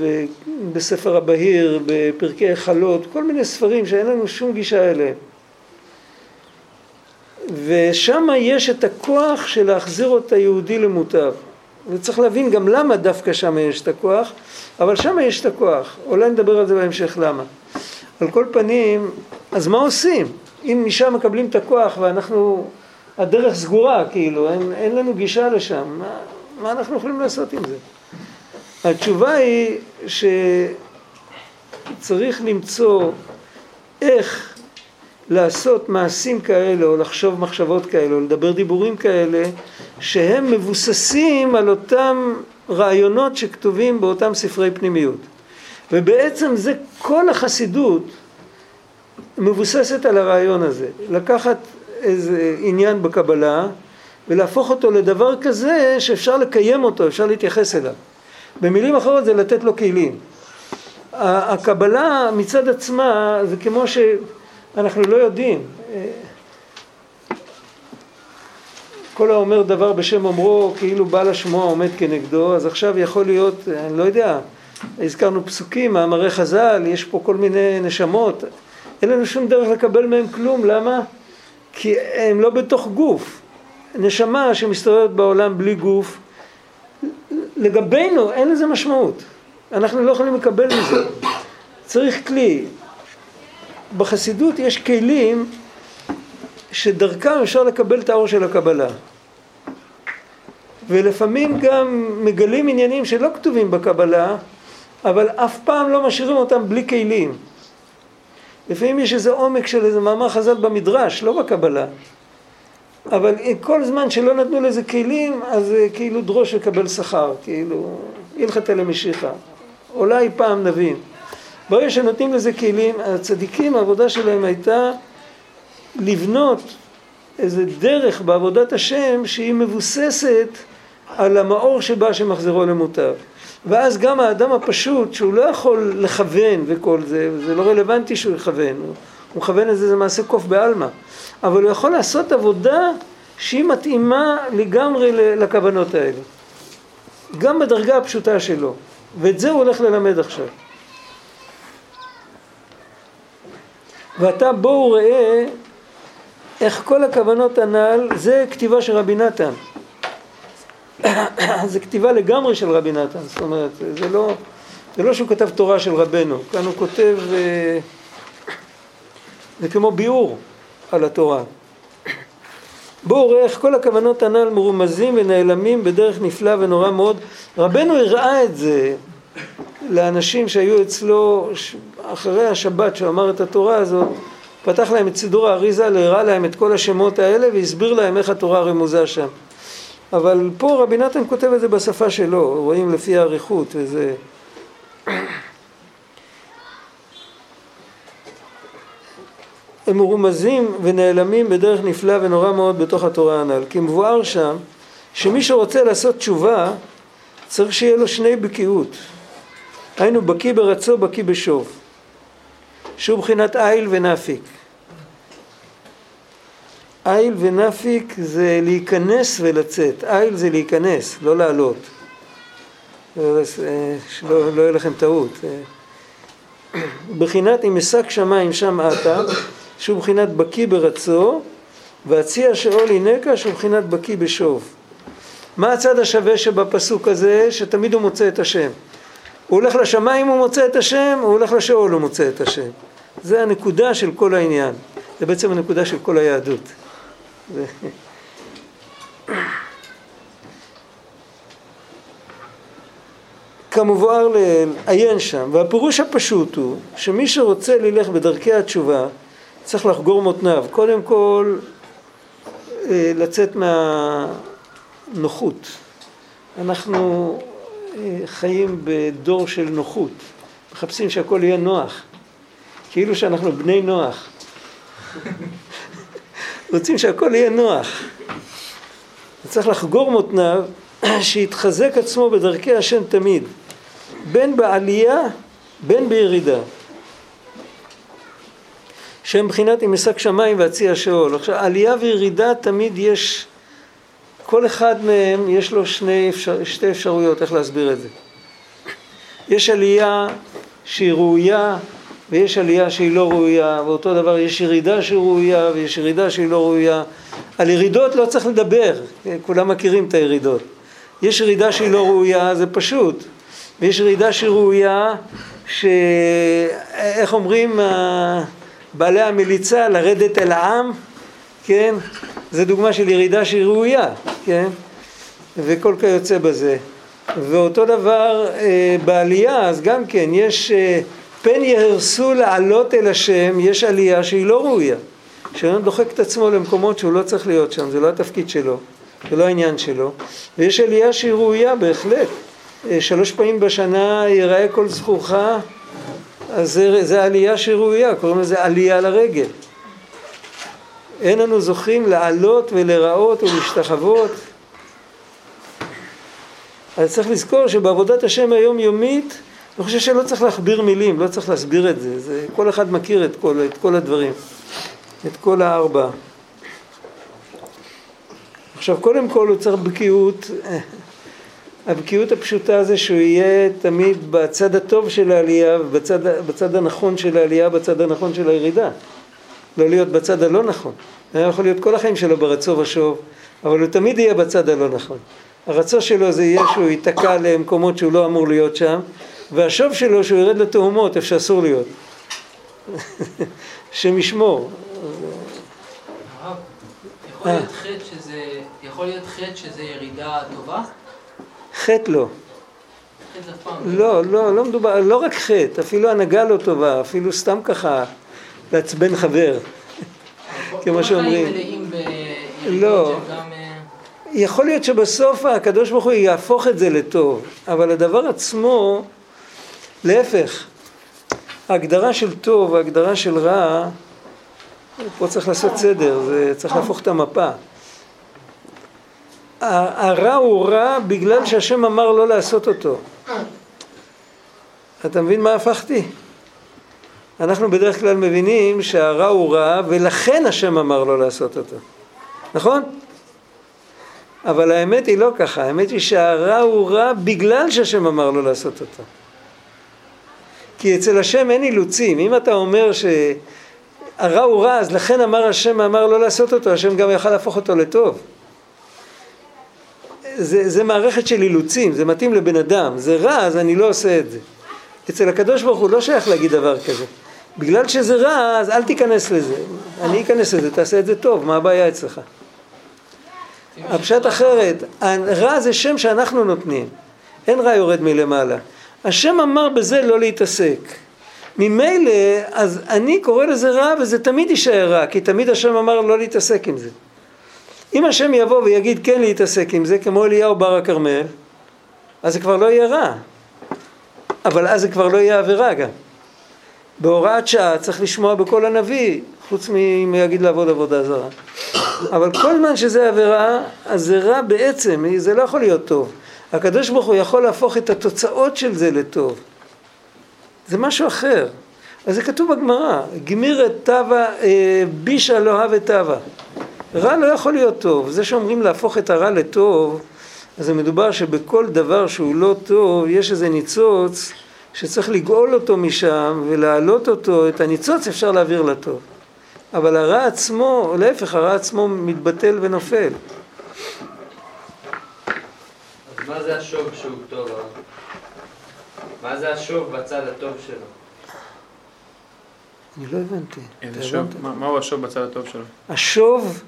ב, בספר הבהיר, בפרקי החלות, כל מיני ספרים שאין לנו שום גישה אליהם. ושם יש את הכוח של להחזיר את היהודי למוטב. וצריך להבין גם למה דווקא שם יש את הכוח, אבל שם יש את הכוח. אולי נדבר על זה בהמשך למה. על כל פנים, אז מה עושים? אם משם מקבלים את הכוח ואנחנו, הדרך סגורה כאילו, אין, אין לנו גישה לשם, מה, מה אנחנו יכולים לעשות עם זה? התשובה היא שצריך למצוא איך לעשות מעשים כאלה או לחשוב מחשבות כאלה או לדבר דיבורים כאלה שהם מבוססים על אותם רעיונות שכתובים באותם ספרי פנימיות ובעצם זה כל החסידות מבוססת על הרעיון הזה לקחת איזה עניין בקבלה ולהפוך אותו לדבר כזה שאפשר לקיים אותו, אפשר להתייחס אליו במילים אחרות זה לתת לו כלים. הקבלה מצד עצמה זה כמו שאנחנו לא יודעים. כל האומר דבר בשם אומרו כאילו בעל השמוע עומד כנגדו, אז עכשיו יכול להיות, אני לא יודע, הזכרנו פסוקים, מאמרי חז"ל, יש פה כל מיני נשמות, אין לנו שום דרך לקבל מהם כלום, למה? כי הם לא בתוך גוף. נשמה שמסתובבת בעולם בלי גוף, לגבינו אין לזה משמעות. אנחנו לא יכולים לקבל מזה. צריך כלי. בחסידות יש כלים שדרכם אפשר לקבל את האור של הקבלה. ולפעמים גם מגלים עניינים שלא כתובים בקבלה, אבל אף פעם לא משאירים אותם בלי כלים. לפעמים יש איזה עומק של איזה מאמר חז"ל במדרש, לא בקבלה. אבל כל זמן שלא נתנו לזה כלים, אז כאילו דרוש לקבל שכר, כאילו הלכתה למשיחה. אולי פעם נבין. ברגע שנותנים לזה כלים, הצדיקים, העבודה שלהם הייתה לבנות איזה דרך בעבודת השם שהיא מבוססת על המאור שבא שמחזרו למוטב. ואז גם האדם הפשוט, שהוא לא יכול לכוון וכל זה, זה לא רלוונטי שהוא יכוון, הוא, הוא מכוון את זה, מעשה קוף בעלמא, אבל הוא יכול לעשות עבודה שהיא מתאימה לגמרי לכוונות האלה. גם בדרגה הפשוטה שלו, ואת זה הוא הולך ללמד עכשיו. ועתה בואו ראה איך כל הכוונות הנ"ל, זה כתיבה של רבי נתן. [coughs] זה כתיבה לגמרי של רבי נתן, זאת אומרת, זה לא, זה לא שהוא כתב תורה של רבנו, כאן הוא כותב, אה, זה כמו ביאור על התורה. בואו ראה איך כל הכוונות הנ"ל מרומזים ונעלמים בדרך נפלאה ונורא מאוד. רבנו הראה את זה לאנשים שהיו אצלו אחרי השבת שהוא אמר את התורה הזאת, פתח להם את סידור האריזה, הראה להם את כל השמות האלה והסביר להם איך התורה רמוזה שם. אבל פה רבי נתן כותב את זה בשפה שלו, רואים לפי האריכות וזה... הם מרומזים ונעלמים בדרך נפלאה ונורא מאוד בתוך התורה הנ"ל. כי מבואר שם שמי שרוצה לעשות תשובה צריך שיהיה לו שני בקיאות. היינו בקי ברצו, בקי בשוב. שהוא בחינת איל ונפיק. איל ונפיק זה להיכנס ולצאת. איל זה להיכנס, לא לעלות. שלא לא יהיה לכם טעות. בחינת אם אשק שמיים שם עתה, שהוא בחינת בקי ברצו, והציע שאול הינקה שהוא בחינת בקי בשוב. מה הצד השווה שבפסוק הזה? שתמיד הוא מוצא את השם. הוא הולך לשמיים הוא מוצא את השם, הוא הולך לשאול הוא מוצא את השם. זה הנקודה של כל העניין. זה בעצם הנקודה של כל היהדות. זה... כמבואר לעיין שם, והפירוש הפשוט הוא שמי שרוצה ללך בדרכי התשובה צריך לחגור מותניו. קודם כל אה, לצאת מהנוחות. אנחנו אה, חיים בדור של נוחות, מחפשים שהכל יהיה נוח, כאילו שאנחנו בני נוח. רוצים שהכל יהיה נוח. צריך לחגור מותניו, שיתחזק עצמו בדרכי השם תמיד, בין בעלייה בין בירידה. שהם מבחינת אם אשק שמיים והציע שאול. עכשיו עלייה וירידה תמיד יש, כל אחד מהם יש לו שני אפשר, שתי אפשרויות איך להסביר את זה. יש עלייה שהיא ראויה ויש עלייה שהיא לא ראויה, ואותו דבר יש ירידה שהיא ראויה ויש ירידה שהיא לא ראויה. על ירידות לא צריך לדבר, כולם מכירים את הירידות. יש ירידה שהיא לא ראויה, זה פשוט, ויש ירידה שהיא ראויה, שאיך אומרים בעלי המליצה, לרדת אל העם, כן? זה דוגמה של ירידה שהיא ראויה, כן? וכל כיוצא בזה. ואותו דבר אה, בעלייה, אז גם כן, יש אה, פן יהרסו לעלות אל השם, יש עלייה שהיא לא ראויה. שאדם דוחק את עצמו למקומות שהוא לא צריך להיות שם, זה לא התפקיד שלו, זה לא העניין שלו. ויש עלייה שהיא ראויה בהחלט. אה, שלוש פעמים בשנה ייראה כל זכורך, אז זה, זה עלייה שהיא ראויה, קוראים לזה עלייה לרגל. אין לנו זוכים לעלות ולראות ולהשתחוות. אז צריך לזכור שבעבודת השם היומיומית אני חושב שלא צריך להכביר מילים, לא צריך להסביר את זה, זה כל אחד מכיר את כל, את כל הדברים, את כל הארבע. עכשיו קודם כל הוא צריך בקיאות, הבקיאות הפשוטה זה שהוא יהיה תמיד בצד הטוב של העלייה ובצד בצד הנכון של העלייה, בצד הנכון של הירידה. לא להיות בצד הלא נכון. הוא יכול להיות כל החיים שלו ברצו ושוב, אבל הוא תמיד יהיה בצד הלא נכון. הרצו שלו זה יהיה שהוא ייתקע למקומות שהוא לא אמור להיות שם, והשוב שלו שהוא ירד לתהומות איפה שאסור להיות. [laughs] שם ישמור. יכול להיות חטא שזה ירידה טובה? חטא לא. לא, לא, לא מדובר, לא רק חטא, אפילו הנהגה לא טובה, אפילו סתם ככה לעצבן חבר, [laughs] כמו שאומרים. לא. אה, יכול להיות שבסוף הקדוש ברוך הוא יהפוך את זה לטוב, אבל הדבר עצמו להפך, ההגדרה של טוב, ההגדרה של רע, פה צריך לעשות סדר, זה צריך להפוך את המפה. הרע הוא רע בגלל שהשם אמר לא לעשות אותו. אתה מבין מה הפכתי? אנחנו בדרך כלל מבינים שהרע הוא רע ולכן השם אמר לא לעשות אותו, נכון? אבל האמת היא לא ככה, האמת היא שהרע הוא רע בגלל שהשם אמר לא לעשות אותו. כי אצל השם אין אילוצים, אם אתה אומר שהרע הוא רע אז לכן אמר השם אמר לא לעשות אותו, השם גם יכל להפוך אותו לטוב. זה, זה מערכת של אילוצים, זה מתאים לבן אדם, זה רע אז אני לא עושה את זה. אצל הקדוש ברוך הוא לא שייך להגיד דבר כזה. בגלל שזה רע אז אל תיכנס לזה, אני אכנס לזה, תעשה את זה טוב, מה הבעיה אצלך? הפשט אחרת, רע זה שם שאנחנו נותנים, אין רע יורד מלמעלה. השם אמר בזה לא להתעסק. ממילא, אז אני קורא לזה רע וזה תמיד יישאר רע, כי תמיד השם אמר לא להתעסק עם זה. אם השם יבוא ויגיד כן להתעסק עם זה, כמו אליהו בר הכרמל, אז זה כבר לא יהיה רע. אבל אז זה כבר לא יהיה עבירה גם. בהוראת שעה צריך לשמוע בקול הנביא, חוץ מאם יגיד לעבוד עבודה זרה. אבל כל זמן שזה עבירה, אז זה רע בעצם, זה לא יכול להיות טוב. הקדוש ברוך הוא יכול להפוך את התוצאות של זה לטוב. זה משהו אחר. אז זה כתוב בגמרא, גמיר את תבה, אה, בישה לא הווה תבה. רע לא יכול להיות טוב. זה שאומרים להפוך את הרע לטוב, אז זה מדובר שבכל דבר שהוא לא טוב, יש איזה ניצוץ שצריך לגאול אותו משם ולהעלות אותו, את הניצוץ אפשר להעביר לטוב. אבל הרע עצמו, להפך, הרע עצמו מתבטל ונופל. מה זה השוב שהוא טוב? מה זה השוב בצד הטוב שלו? אני לא הבנתי. איזה שוב? מה- מהו השוב בצד הטוב שלו? השוב,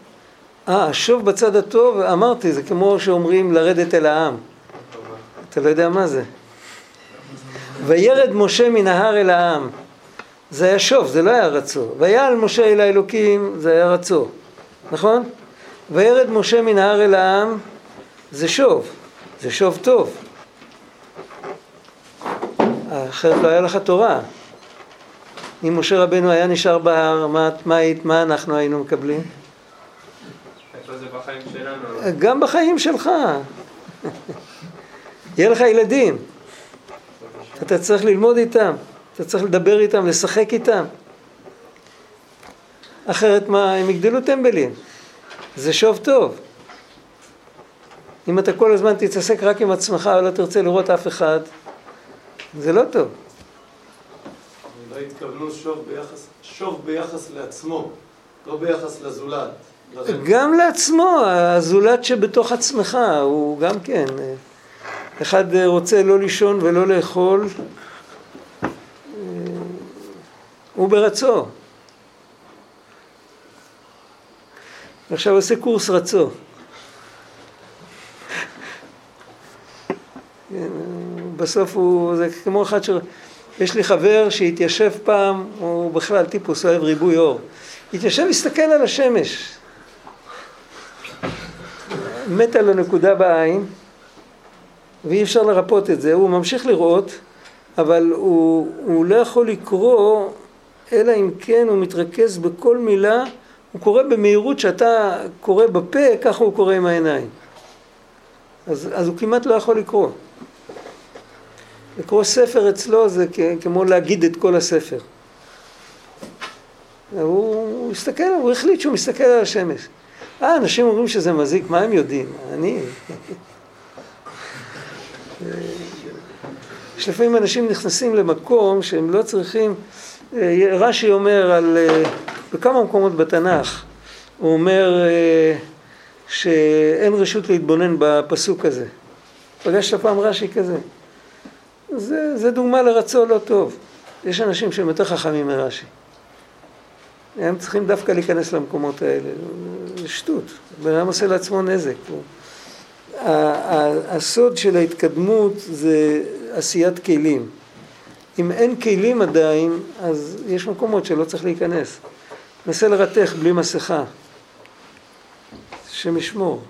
אה, השוב בצד הטוב, אמרתי, זה כמו שאומרים לרדת אל העם. אתה לא יודע מה זה. וירד משה מן ההר אל העם. זה היה שוב, זה לא היה רצו. ויעל משה אל האלוקים, זה היה רצו. נכון? וירד משה מן ההר אל העם, זה שוב. זה שוב טוב. אחרת לא היה לך תורה. אם משה רבנו היה נשאר בהר, מה, מה, מה אנחנו היינו מקבלים? בחיים שלנו? גם בחיים שלך. יהיה לך ילדים. אתה צריך ללמוד איתם, אתה צריך לדבר איתם, לשחק איתם. אחרת מה, הם יגדלו טמבלים. זה שוב טוב. אם אתה כל הזמן תתעסק רק עם עצמך ולא תרצה לראות אף אחד, זה לא טוב. לא התכוונו שוב ביחס, שוב ביחס לעצמו, לא ביחס לזולת. גם לעצמו, הזולת שבתוך עצמך, הוא גם כן. אה, אחד אה, רוצה לא לישון ולא לאכול, אה, הוא ברצו. עכשיו עושה קורס רצו. בסוף הוא, זה כמו אחד ש... יש לי חבר שהתיישב פעם, הוא בכלל טיפוס אוהב ריבוי אור. התיישב, הסתכל על השמש. מתה לו נקודה בעין, ואי אפשר לרפות את זה. הוא ממשיך לראות, אבל הוא, הוא לא יכול לקרוא, אלא אם כן הוא מתרכז בכל מילה, הוא קורא במהירות שאתה קורא בפה, ככה הוא קורא עם העיניים. אז, אז הוא כמעט לא יכול לקרוא. לקרוא ספר אצלו זה כמו להגיד את כל הספר. הוא, הוא הסתכל, הוא החליט שהוא מסתכל על השמש. אה, אנשים אומרים שזה מזיק, מה הם יודעים? אני... [laughs] יש לפעמים אנשים נכנסים למקום שהם לא צריכים, אה, רש"י אומר על, אה, בכמה מקומות בתנ"ך, הוא אומר אה, שאין רשות להתבונן בפסוק הזה. פגשת פעם רש"י כזה? זה, זה דוגמה לרצון לא טוב. יש אנשים שהם יותר חכמים מרש"י. הם צריכים דווקא להיכנס למקומות האלה. זה שטות. בן אדם עושה לעצמו נזק. הסוד של ההתקדמות זה עשיית כלים. אם אין כלים עדיין, אז יש מקומות שלא צריך להיכנס. נסה לרתך בלי מסכה. השם ישמור.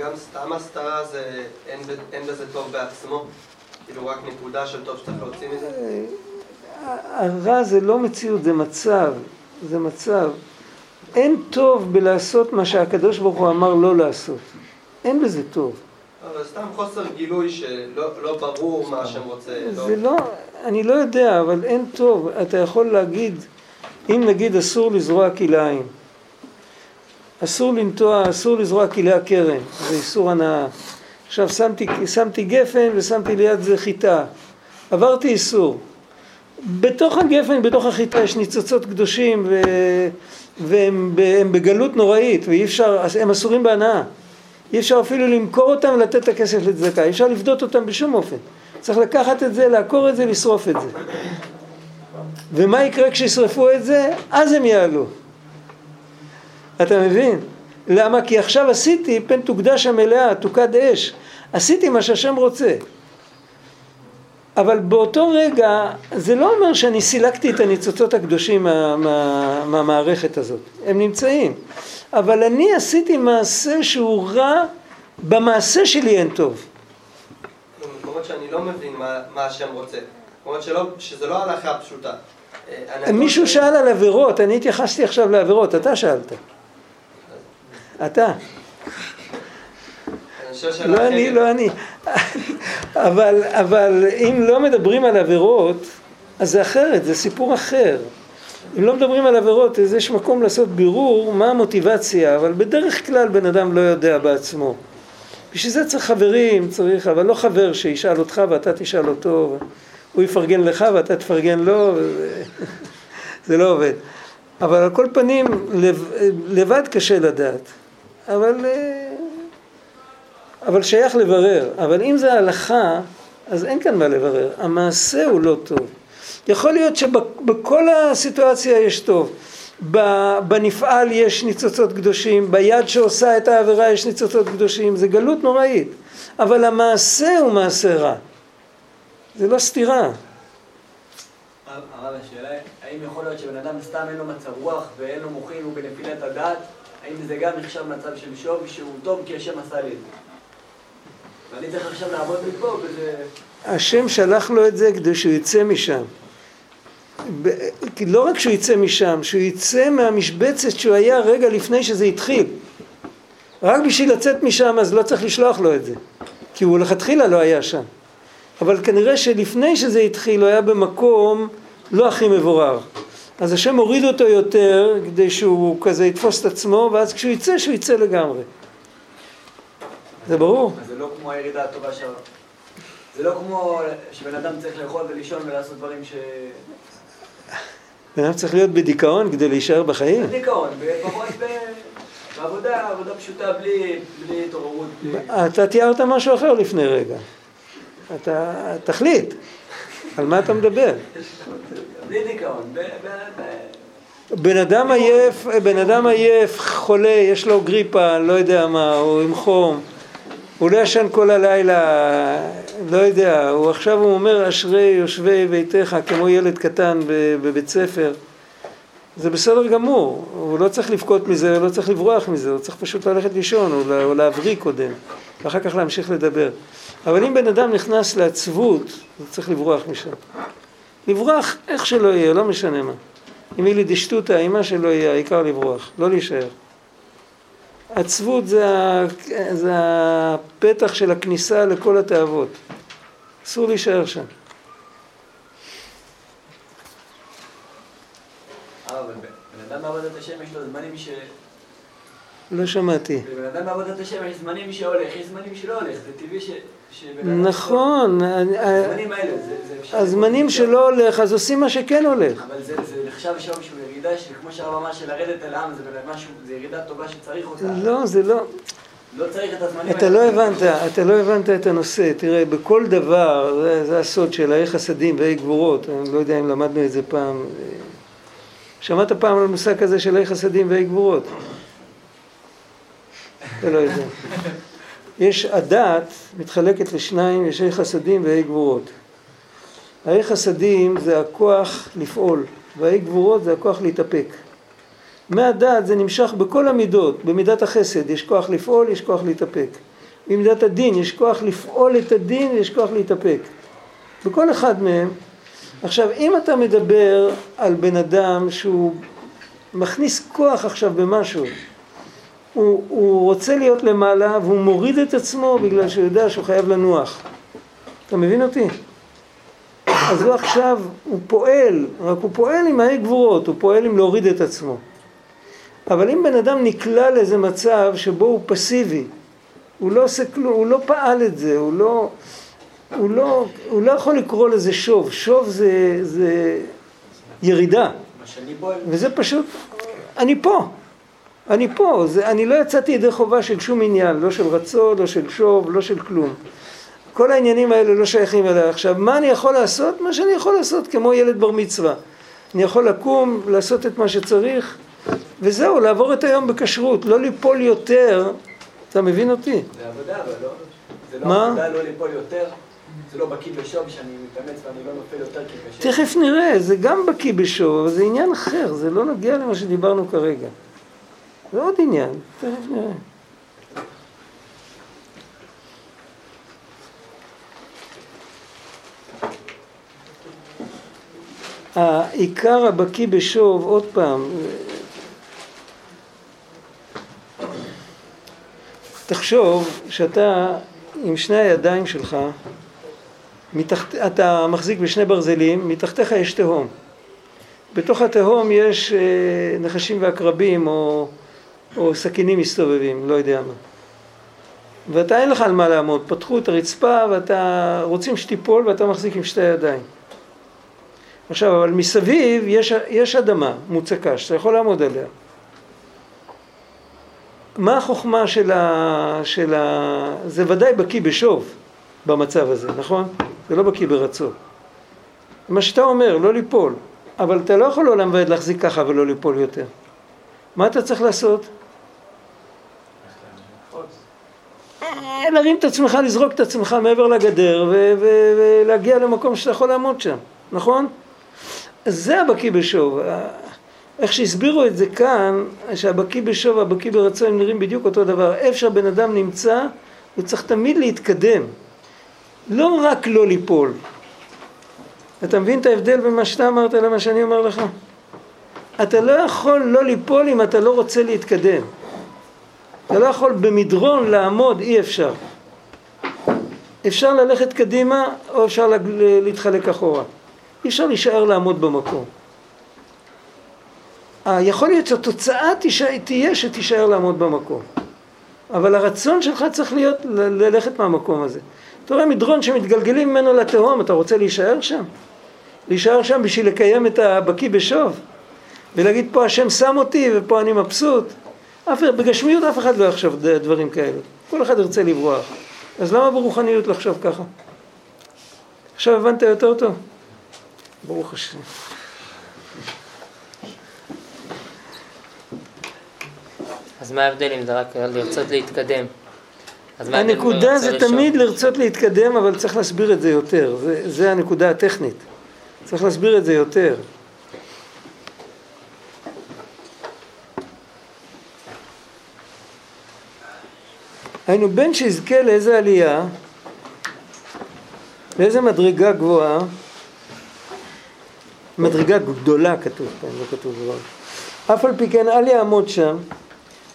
גם סתם הסתרה זה, אין, אין בזה טוב בעצמו? כאילו רק נקודה של טוב שצריך להוציא מזה? הרע זה לא מציאות, זה מצב, זה מצב. אין טוב בלעשות מה שהקדוש ברוך הוא אמר לא לעשות. אין בזה טוב. אבל סתם חוסר גילוי שלא לא ברור מה השם רוצה. לא- זה לא, אני לא יודע, אבל אין טוב. אתה יכול להגיד, אם נגיד אסור לזרוע כלאיים, אסור לנטוע, אסור לזרוע כלאי הכרם, זה איסור הנאה. עכשיו שמתי, שמתי גפן ושמתי ליד זה חיטה, עברתי איסור. בתוך הגפן, בתוך החיטה יש ניצוצות קדושים ו... והם הם בגלות נוראית ואי אפשר, הם אסורים בהנאה. אי אפשר אפילו למכור אותם ולתת את הכסף לצדקה, אי אפשר לפדות אותם בשום אופן. צריך לקחת את זה, לעקור את זה, לשרוף את זה. ומה יקרה כשישרפו את זה? אז הם יעלו. אתה מבין? למה? כי עכשיו עשיתי פן תוקדש המלאה, תוקד אש. עשיתי מה שהשם רוצה. אבל באותו רגע זה לא אומר שאני סילקתי את הניצוצות הקדושים מה, מה, מהמערכת הזאת, הם נמצאים. אבל אני עשיתי מעשה שהוא רע, במעשה שלי אין טוב. במקומות שאני לא מבין מה, מה השם רוצה. במקומות שלא, שזה לא הלכה פשוטה. אה, מישהו שאל על עבירות, אני התייחסתי עכשיו לעבירות, אתה שאלת. אתה. לא. אני, לא אני. אבל, אבל אם לא מדברים על עבירות, אז זה אחרת, זה סיפור אחר. אם לא מדברים על עבירות, אז יש מקום לעשות בירור מה המוטיבציה, אבל בדרך כלל בן אדם לא יודע בעצמו. בשביל זה צריך חברים, צריך, אבל לא חבר שישאל אותך ואתה תשאל אותו, הוא יפרגן לך ואתה תפרגן לו, וזה- זה לא עובד. אבל על כל פנים, לב, לבד קשה לדעת. אבל... אה, אבל שייך לברר. אבל אם זה הלכה, אז אין כאן מה לברר. המעשה הוא לא טוב. יכול להיות שבכל הסיטואציה יש טוב. בנפעל יש ניצוצות קדושים, ביד שעושה את העבירה יש ניצוצות קדושים, זה גלות נוראית. אבל המעשה הוא מעשה רע. זה לא סתירה. הרב, השאלה האם יכול להיות שבן אדם סתם אין לו מצב רוח ואין לו מוחין, הוא בנפילת הדעת, האם זה גם נחשב מצב של שוב שהוא טוב כי השם עשה לי את זה? ואני צריך עכשיו לעבוד מפה וזה... השם שלח לו את זה כדי שהוא יצא משם. ב- לא רק שהוא יצא משם, שהוא יצא מהמשבצת שהוא היה רגע לפני שזה התחיל. רק בשביל לצאת משם אז לא צריך לשלוח לו את זה, כי הוא לכתחילה לא היה שם. אבל כנראה שלפני שזה התחיל הוא היה במקום לא הכי מבורר. אז השם הוריד אותו יותר כדי שהוא כזה יתפוס את עצמו, ואז כשהוא יצא, שהוא יצא לגמרי. זה ברור? זה לא כמו הירידה הטובה שלו. זה לא כמו שבן אדם צריך לאכול ולישון ולעשות דברים ש... בן אדם צריך להיות בדיכאון כדי להישאר בחיים. דיכאון, ופחות ב... בעבודה, עבודה פשוטה בלי התעוררות. אתה תיארת משהו אחר לפני רגע. אתה תחליט, על מה אתה מדבר. בלי דיכאון. בן אדם עייף, בן אדם עייף, חולה, יש לו גריפה, לא יודע מה, הוא עם חום, הוא לא ישן כל הלילה, לא יודע, הוא עכשיו הוא אומר אשרי יושבי ביתך כמו ילד קטן בבית ספר. זה בסדר גמור, הוא לא צריך לבכות מזה, הוא לא צריך לברוח מזה, הוא צריך פשוט ללכת לישון או להבריא קודם, ואחר כך להמשיך לדבר. אבל אם בן אדם נכנס לעצבות, הוא צריך לברוח משם. לברוח איך שלא יהיה, לא משנה מה. אם היא לדשטותא, אם מה שלא יהיה, העיקר לברוח, לא להישאר. עצבות זה, ה- זה הפתח של הכניסה לכל התאוות. אסור להישאר שם. אה, בן. לא שמעתי. לבן אדם בעבודת השם יש זמנים שהולך, יש זמנים שלא הולך, זה טבעי ש... נכון, אני- הזמנים האלה, זה... זה אפשר- הזמנים שלא הולך, אז עושים מה שכן הולך. אבל זה, נחשב שם שהוא ירידה, שכמו שהרב אמר, של לרדת אל העם, זה ירידה טובה שצריך אותה. לא, זה לא... לא צריך את הזמנים אתה לא הבנת, אתה לא הבנת את הנושא. תראה, בכל דבר, זה, זה הסוד של האי חסדים והאי גבורות. אני לא יודע אם למדנו את זה פעם. שמעת פעם על מושג כזה של האי חסדים והאי גבורות? אתה לא יודע. [laughs] יש הדת מתחלקת לשניים, יש האי חסדים והאי גבורות. האי חסדים זה הכוח לפעול, והאי גבורות זה הכוח להתאפק. מהדעת זה נמשך בכל המידות, במידת החסד יש כוח לפעול, יש כוח להתאפק. במידת הדין יש כוח לפעול את הדין ויש כוח להתאפק. בכל אחד מהם, עכשיו, אם אתה מדבר על בן אדם שהוא מכניס כוח עכשיו במשהו, הוא, הוא רוצה להיות למעלה והוא מוריד את עצמו בגלל שהוא יודע שהוא חייב לנוח. אתה מבין אותי? אז הוא עכשיו, הוא פועל, רק הוא פועל עם האי גבורות, הוא פועל עם להוריד את עצמו. אבל אם בן אדם נקלע לאיזה מצב שבו הוא פסיבי, הוא לא עושה כלום, הוא לא פעל את זה, הוא לא, הוא לא, הוא לא יכול לקרוא לזה שוב, שוב זה, זה ירידה, וזה פשוט, אני פה, אני פה, זה, אני לא יצאתי ידי חובה של שום עניין, לא של רצון, לא של שוב, לא של כלום. כל העניינים האלה לא שייכים אליי. עכשיו, מה אני יכול לעשות? מה שאני יכול לעשות כמו ילד בר מצווה. אני יכול לקום, לעשות את מה שצריך, וזהו, לעבור את היום בכשרות, לא ליפול יותר, אתה מבין אותי? זה עבודה, אבל לא, זה לא מה? עבודה לא ליפול יותר, זה לא בקיא בשוב שאני מתאמץ ואני לא נופל יותר כי קשה. תכף נראה, זה גם בקיא בשור, אבל זה עניין אחר, זה לא נוגע למה שדיברנו כרגע. זה עוד עניין. העיקר הבקיא בשוב, עוד פעם, תחשוב שאתה עם שני הידיים שלך מתחת, אתה מחזיק בשני ברזלים, מתחתיך יש תהום. בתוך התהום יש אה, נחשים ועקרבים או, או סכינים מסתובבים, לא יודע מה. ואתה אין לך על מה לעמוד, פתחו את הרצפה ואתה רוצים שתיפול ואתה מחזיק עם שתי ידיים. עכשיו, אבל מסביב יש, יש אדמה מוצקה שאתה יכול לעמוד עליה. מה החוכמה של ה... של ה... זה ודאי בקיא בשוב במצב הזה, נכון? זה לא בקיא ברצון. מה שאתה אומר, לא ליפול. אבל אתה לא יכול לעולם ועד להחזיק ככה ולא ליפול יותר. מה אתה צריך לעשות? אה, להרים את עצמך, לזרוק את עצמך מעבר לגדר ולהגיע למקום שאתה יכול לעמוד שם, נכון? אז זה הבקיא בשוב. איך שהסבירו את זה כאן, שהבקיא בשוב והבקיא ברצון הם נראים בדיוק אותו דבר. איפה שהבן אדם נמצא, הוא צריך תמיד להתקדם. לא רק לא ליפול. אתה מבין את ההבדל בין מה שאתה אמרת למה שאני אומר לך? אתה לא יכול לא ליפול אם אתה לא רוצה להתקדם. אתה לא יכול במדרון לעמוד, אי אפשר. אפשר ללכת קדימה או אפשר להתחלק אחורה. אי אפשר להישאר לעמוד במקום. יכול להיות שהתוצאה תהיה שתישאר לעמוד במקום. אבל הרצון שלך צריך להיות ללכת מהמקום הזה. אתה רואה מדרון שמתגלגלים ממנו לתהום, אתה רוצה להישאר שם? להישאר שם בשביל לקיים את הבקיא בשוב? ולהגיד פה השם שם אותי ופה אני מבסוט? אף, בגשמיות אף אחד לא יחשוב דברים כאלה. כל אחד ירצה לברוח. אז למה ברוחניות לחשוב ככה? עכשיו הבנת יותר טוב? ברוך השם. אז מה ההבדל אם זה רק לרצות להתקדם? הנקודה זה לשוב? תמיד לרצות להתקדם, אבל צריך להסביר את זה יותר. זה, זה הנקודה הטכנית. צריך להסביר את זה יותר. היינו בין שיזכה לאיזה עלייה, לאיזה מדרגה גבוהה, מדרגה גדולה כתוב כאן, לא כתוב גבוהה. אף על פי כן אל יעמוד שם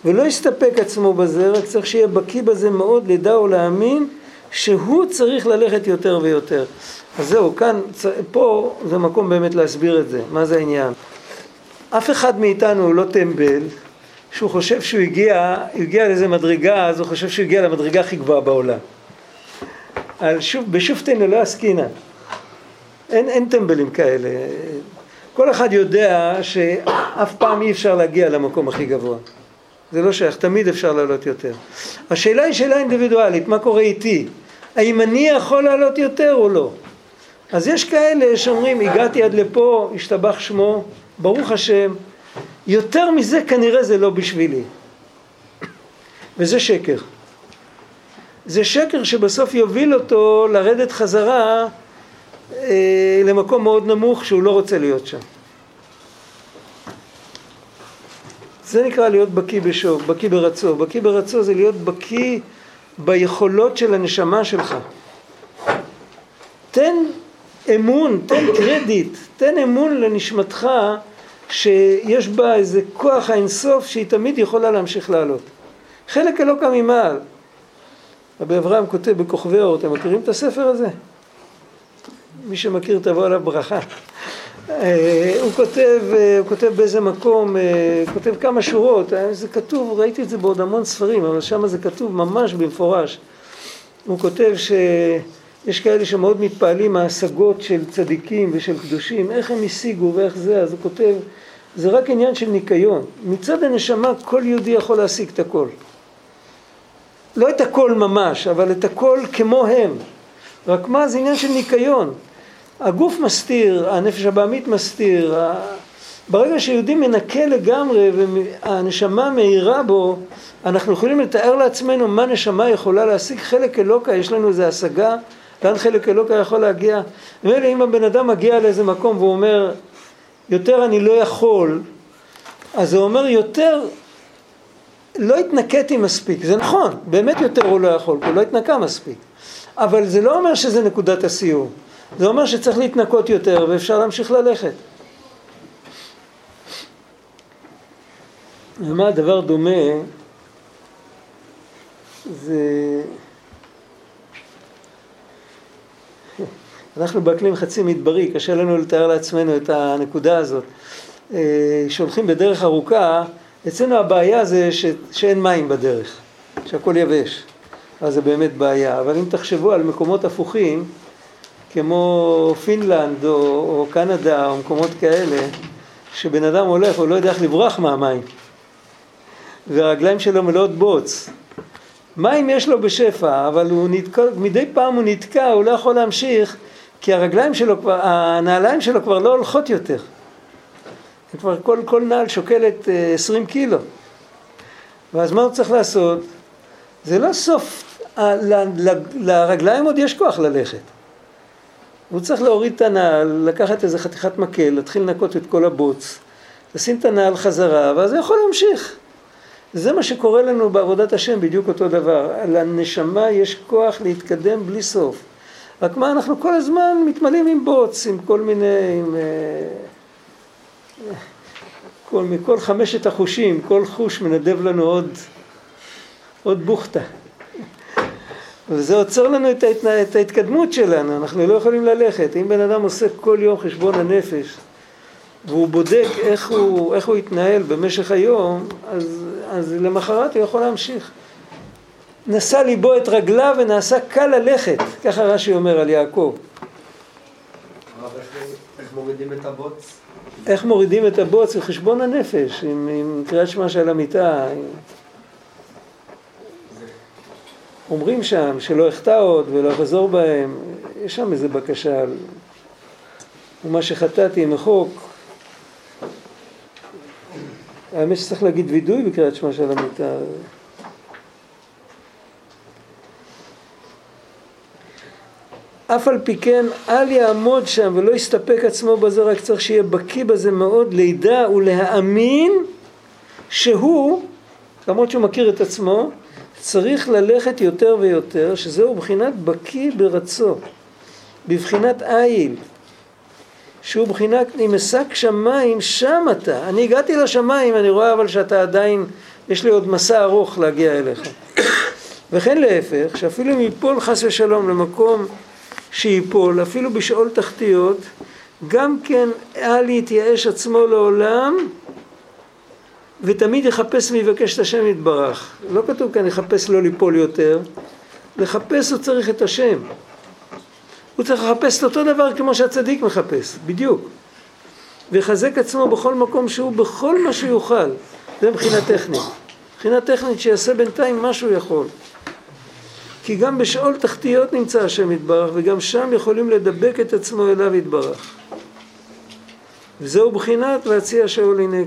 ולא יסתפק עצמו בזה, רק צריך שיהיה בקיא בזה מאוד, לדע או להאמין שהוא צריך ללכת יותר ויותר. אז זהו, כאן, פה זה מקום באמת להסביר את זה, מה זה העניין. אף אחד מאיתנו הוא לא טמבל, שהוא חושב שהוא הגיע, הגיע לאיזה מדרגה, אז הוא חושב שהוא הגיע למדרגה הכי גבוהה בעולם. שוב, בשופטינו לא עסקינן. אין, אין טמבלים כאלה. כל אחד יודע שאף פעם אי אפשר להגיע למקום הכי גבוה. זה לא שייך, תמיד אפשר לעלות יותר. השאלה היא שאלה אינדיבידואלית, מה קורה איתי? האם אני יכול לעלות יותר או לא? אז יש כאלה שאומרים, הגעתי עד לפה, השתבח שמו, ברוך השם, יותר מזה כנראה זה לא בשבילי. וזה שקר. זה שקר שבסוף יוביל אותו לרדת חזרה אה, למקום מאוד נמוך שהוא לא רוצה להיות שם. זה נקרא להיות בקיא בשוב, בקיא ברצו. בקיא ברצו זה להיות בקיא ביכולות של הנשמה שלך. תן, אמון, תן קרדיט, תן אמון לנשמתך שיש בה איזה כוח האינסוף שהיא תמיד יכולה להמשיך לעלות. חלק אלוקא ממעל. רבי אברהם כותב בכוכבי אור, אתם מכירים את הספר הזה? מי שמכיר תבוא עליו ברכה. אה, הוא כותב, אה, הוא כותב באיזה מקום, אה, כותב כמה שורות, זה כתוב, ראיתי את זה בעוד המון ספרים, אבל שם זה כתוב ממש במפורש. הוא כותב שיש כאלה שמאוד מתפעלים מההשגות של צדיקים ושל קדושים, איך הם השיגו ואיך זה, אז הוא כותב, זה רק עניין של ניקיון. מצד הנשמה כל יהודי יכול להשיג את הכל. לא את הכל ממש, אבל את הכל כמו הם. רק מה, זה עניין של ניקיון. הגוף מסתיר, הנפש הבעמית מסתיר, ברגע שיהודי מנקה לגמרי והנשמה מאירה בו, אנחנו יכולים לתאר לעצמנו מה נשמה יכולה להשיג. חלק אלוקה, יש לנו איזו השגה, לאן חלק אלוקה יכול להגיע. מילא אם הבן אדם מגיע לאיזה מקום והוא אומר, יותר אני לא יכול, אז הוא אומר יותר לא התנקיתי מספיק, זה נכון, באמת יותר הוא לא יכול, הוא לא התנקה מספיק, אבל זה לא אומר שזה נקודת הסיום, זה אומר שצריך להתנקות יותר ואפשר להמשיך ללכת. ומה הדבר דומה? זה... אנחנו באקלים חצי מדברי, קשה לנו לתאר לעצמנו את הנקודה הזאת. אה, שהולכים בדרך ארוכה, אצלנו הבעיה זה ש... שאין מים בדרך, שהכל יבש, אז זה באמת בעיה. אבל אם תחשבו על מקומות הפוכים, כמו פינלנד או, או קנדה או מקומות כאלה, שבן אדם הולך, הוא לא יודע איך לברוח מהמים, והרגליים שלו מלאות בוץ. מים יש לו בשפע, אבל הוא נתקע, מדי פעם הוא נתקע, הוא לא יכול להמשיך, כי הרגליים שלו הנעליים שלו כבר לא הולכות יותר. כבר כל, כל נעל שוקלת 20 אה, קילו. ואז מה הוא צריך לעשות? זה לא סוף, ל, לרגליים עוד יש כוח ללכת. הוא צריך להוריד את הנעל, לקחת איזה חתיכת מקל, להתחיל לנקות את כל הבוץ, לשים את הנעל חזרה, ואז הוא יכול להמשיך. זה מה שקורה לנו בעבודת השם, בדיוק אותו דבר. לנשמה יש כוח להתקדם בלי סוף. רק מה, אנחנו כל הזמן מתמלאים עם בוץ, עם כל מיני... עם, אה, כל, מכל חמשת החושים, כל חוש מנדב לנו עוד, עוד בוכטה. וזה עוצר לנו את, ההת... את ההתקדמות שלנו, אנחנו לא יכולים ללכת. אם בן אדם עושה כל יום חשבון הנפש והוא בודק איך הוא, איך הוא התנהל במשך היום, אז, אז למחרת הוא יכול להמשיך. נשא ליבו את רגליו ונעשה קל ללכת, ככה רש"י אומר על יעקב. איך מורידים את הבוץ? איך מורידים את הבוץ לחשבון הנפש, עם, עם קריאת שמע של המיטה. עם... אומרים שם שלא אחטא עוד ולא אחזור בהם, יש שם איזה בקשה על ומה שחטאתי מחוק. האמת שצריך להגיד וידוי בקריאת שמע של המיטה. אף על פי כן אל יעמוד שם ולא יסתפק עצמו בזה, רק צריך שיהיה בקיא בזה מאוד, לידע ולהאמין שהוא, למרות שהוא מכיר את עצמו, צריך ללכת יותר ויותר, שזהו בחינת בקיא ברצו, בבחינת איל, שהוא בחינת אם אשק שמיים, שם אתה. אני הגעתי לשמיים, אני רואה אבל שאתה עדיין, יש לי עוד מסע ארוך להגיע אליך. וכן להפך, שאפילו אם ייפול חס ושלום למקום שיפול, אפילו בשאול תחתיות, גם כן אל יתייאש עצמו לעולם ותמיד יחפש ויבקש את השם יתברך. לא כתוב כאן יחפש לא ליפול יותר, לחפש הוא צריך את השם. הוא צריך לחפש את אותו דבר כמו שהצדיק מחפש, בדיוק. ויחזק עצמו בכל מקום שהוא, בכל מה שיוכל. זה מבחינה טכנית. מבחינה טכנית שיעשה בינתיים מה שהוא יכול. כי גם בשאול תחתיות נמצא השם יתברך, וגם שם יכולים לדבק את עצמו אליו יתברך. וזהו בחינת להציע שאול הנה.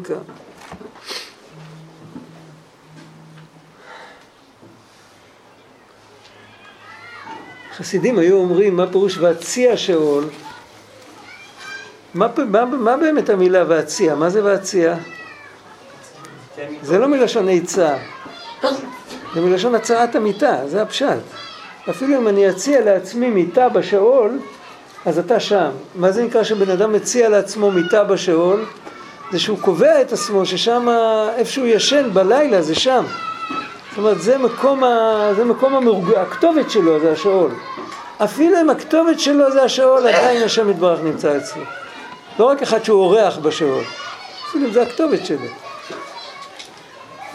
חסידים היו אומרים, מה פירוש והציע שאול? מה, מה, מה באמת המילה והציע? מה זה והציע? זה לא מלשון עצה. זה מלשון הצעת המיטה, זה הפשט. אפילו אם אני אציע לעצמי מיטה בשאול, אז אתה שם. מה זה נקרא שבן אדם מציע לעצמו מיטה בשאול? זה שהוא קובע את עצמו ששם, איפה שהוא ישן בלילה זה שם. זאת אומרת, זה מקום, ה... זה מקום המורג... הכתובת שלו זה השאול. אפילו אם הכתובת שלו זה השאול, עדיין השם יתברך נמצא אצלו. לא רק אחד שהוא אורח בשאול, אפילו אם זה הכתובת שלו.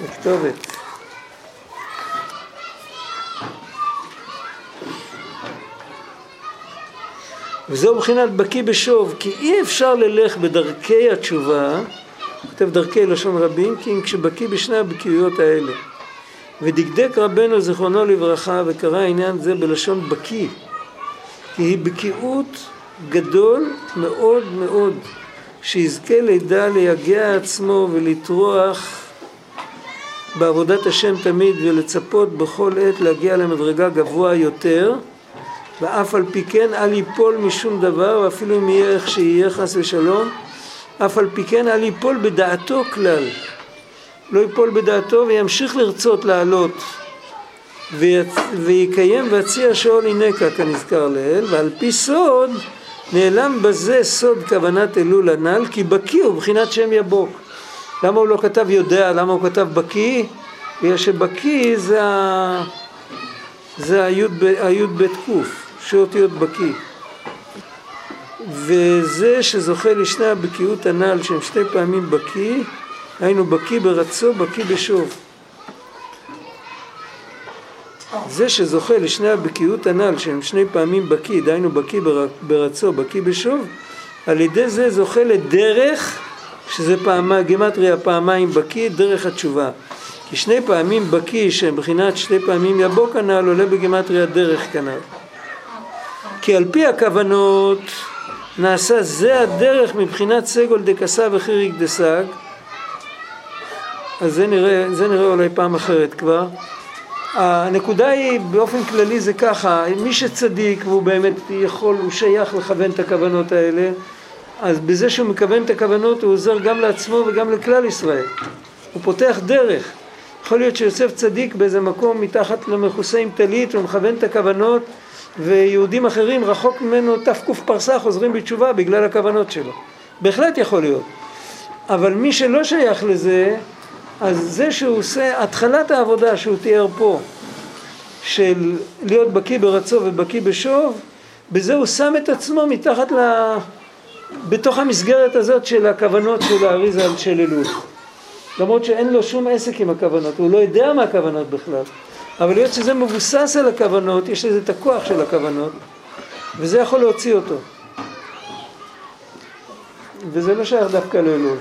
זה כתובת. וזהו מבחינת בקיא בשוב, כי אי אפשר ללך בדרכי התשובה, כותב דרכי לשון רבים, כי אם כשבקיא בשני הבקיאויות האלה. ודקדק רבנו זיכרונו לברכה וקרא עניין זה בלשון בקיא, כי היא בקיאות גדול מאוד מאוד, שיזכה לידע ליגע עצמו ולטרוח בעבודת השם תמיד ולצפות בכל עת להגיע למדרגה גבוה יותר ואף על פי כן אל ייפול משום דבר ואפילו אם יהיה איך שיהיה חס ושלום אף על פי כן אל ייפול בדעתו כלל לא ייפול בדעתו וימשיך לרצות לעלות ויקיים ויציע שאול הינקה כנזכר לעיל ועל פי סוד נעלם בזה סוד כוונת אלול הנ"ל כי בקיא הוא מבחינת שם יבוק למה הוא לא כתב יודע? למה הוא כתב בקיא? בגלל שבקיא זה ה... זה היוד בית קוף, שאותיות בקיא. וזה שזוכה לשני הבקיאות הנ"ל שהם שתי פעמים בקיא, היינו בקיא ברצו, בקיא בשוב. זה שזוכה לשני הבקיאות הנ"ל שהם שני פעמים בקיא, דהיינו בקיא ברצו, בקיא בשוב, על ידי זה זוכה לדרך, שזה פעמה, גימטריה פעמיים בקיא, דרך התשובה. כי שני פעמים בקיא שהם בחינת שתי פעמים יבוא כנ"ל עולה בגימטריה דרך כנ"ל. כי על פי הכוונות נעשה זה הדרך מבחינת סגול דקסה וחיריק דסג אז זה נראה, זה נראה אולי פעם אחרת כבר. הנקודה היא באופן כללי זה ככה, מי שצדיק והוא באמת יכול, הוא שייך לכוון את הכוונות האלה אז בזה שהוא מכוון את הכוונות הוא עוזר גם לעצמו וגם לכלל ישראל. הוא פותח דרך. יכול להיות שיוסף צדיק באיזה מקום מתחת למכוסה עם טלית ומכוון את הכוונות ויהודים אחרים רחוק ממנו תק פרסה חוזרים בתשובה בגלל הכוונות שלו. בהחלט יכול להיות. אבל מי שלא שייך לזה, אז זה שהוא עושה, התחלת העבודה שהוא תיאר פה, של להיות בקיא ברצו ובקיא בשוב, בזה הוא שם את עצמו מתחת ל... בתוך המסגרת הזאת של הכוונות של האריזה של אלול. למרות שאין לו שום עסק עם הכוונות, הוא לא יודע מה הכוונות בכלל. אבל היות שזה מבוסס על הכוונות, יש לזה את הכוח של הכוונות, וזה יכול להוציא אותו. וזה לא שייך דווקא לאלול.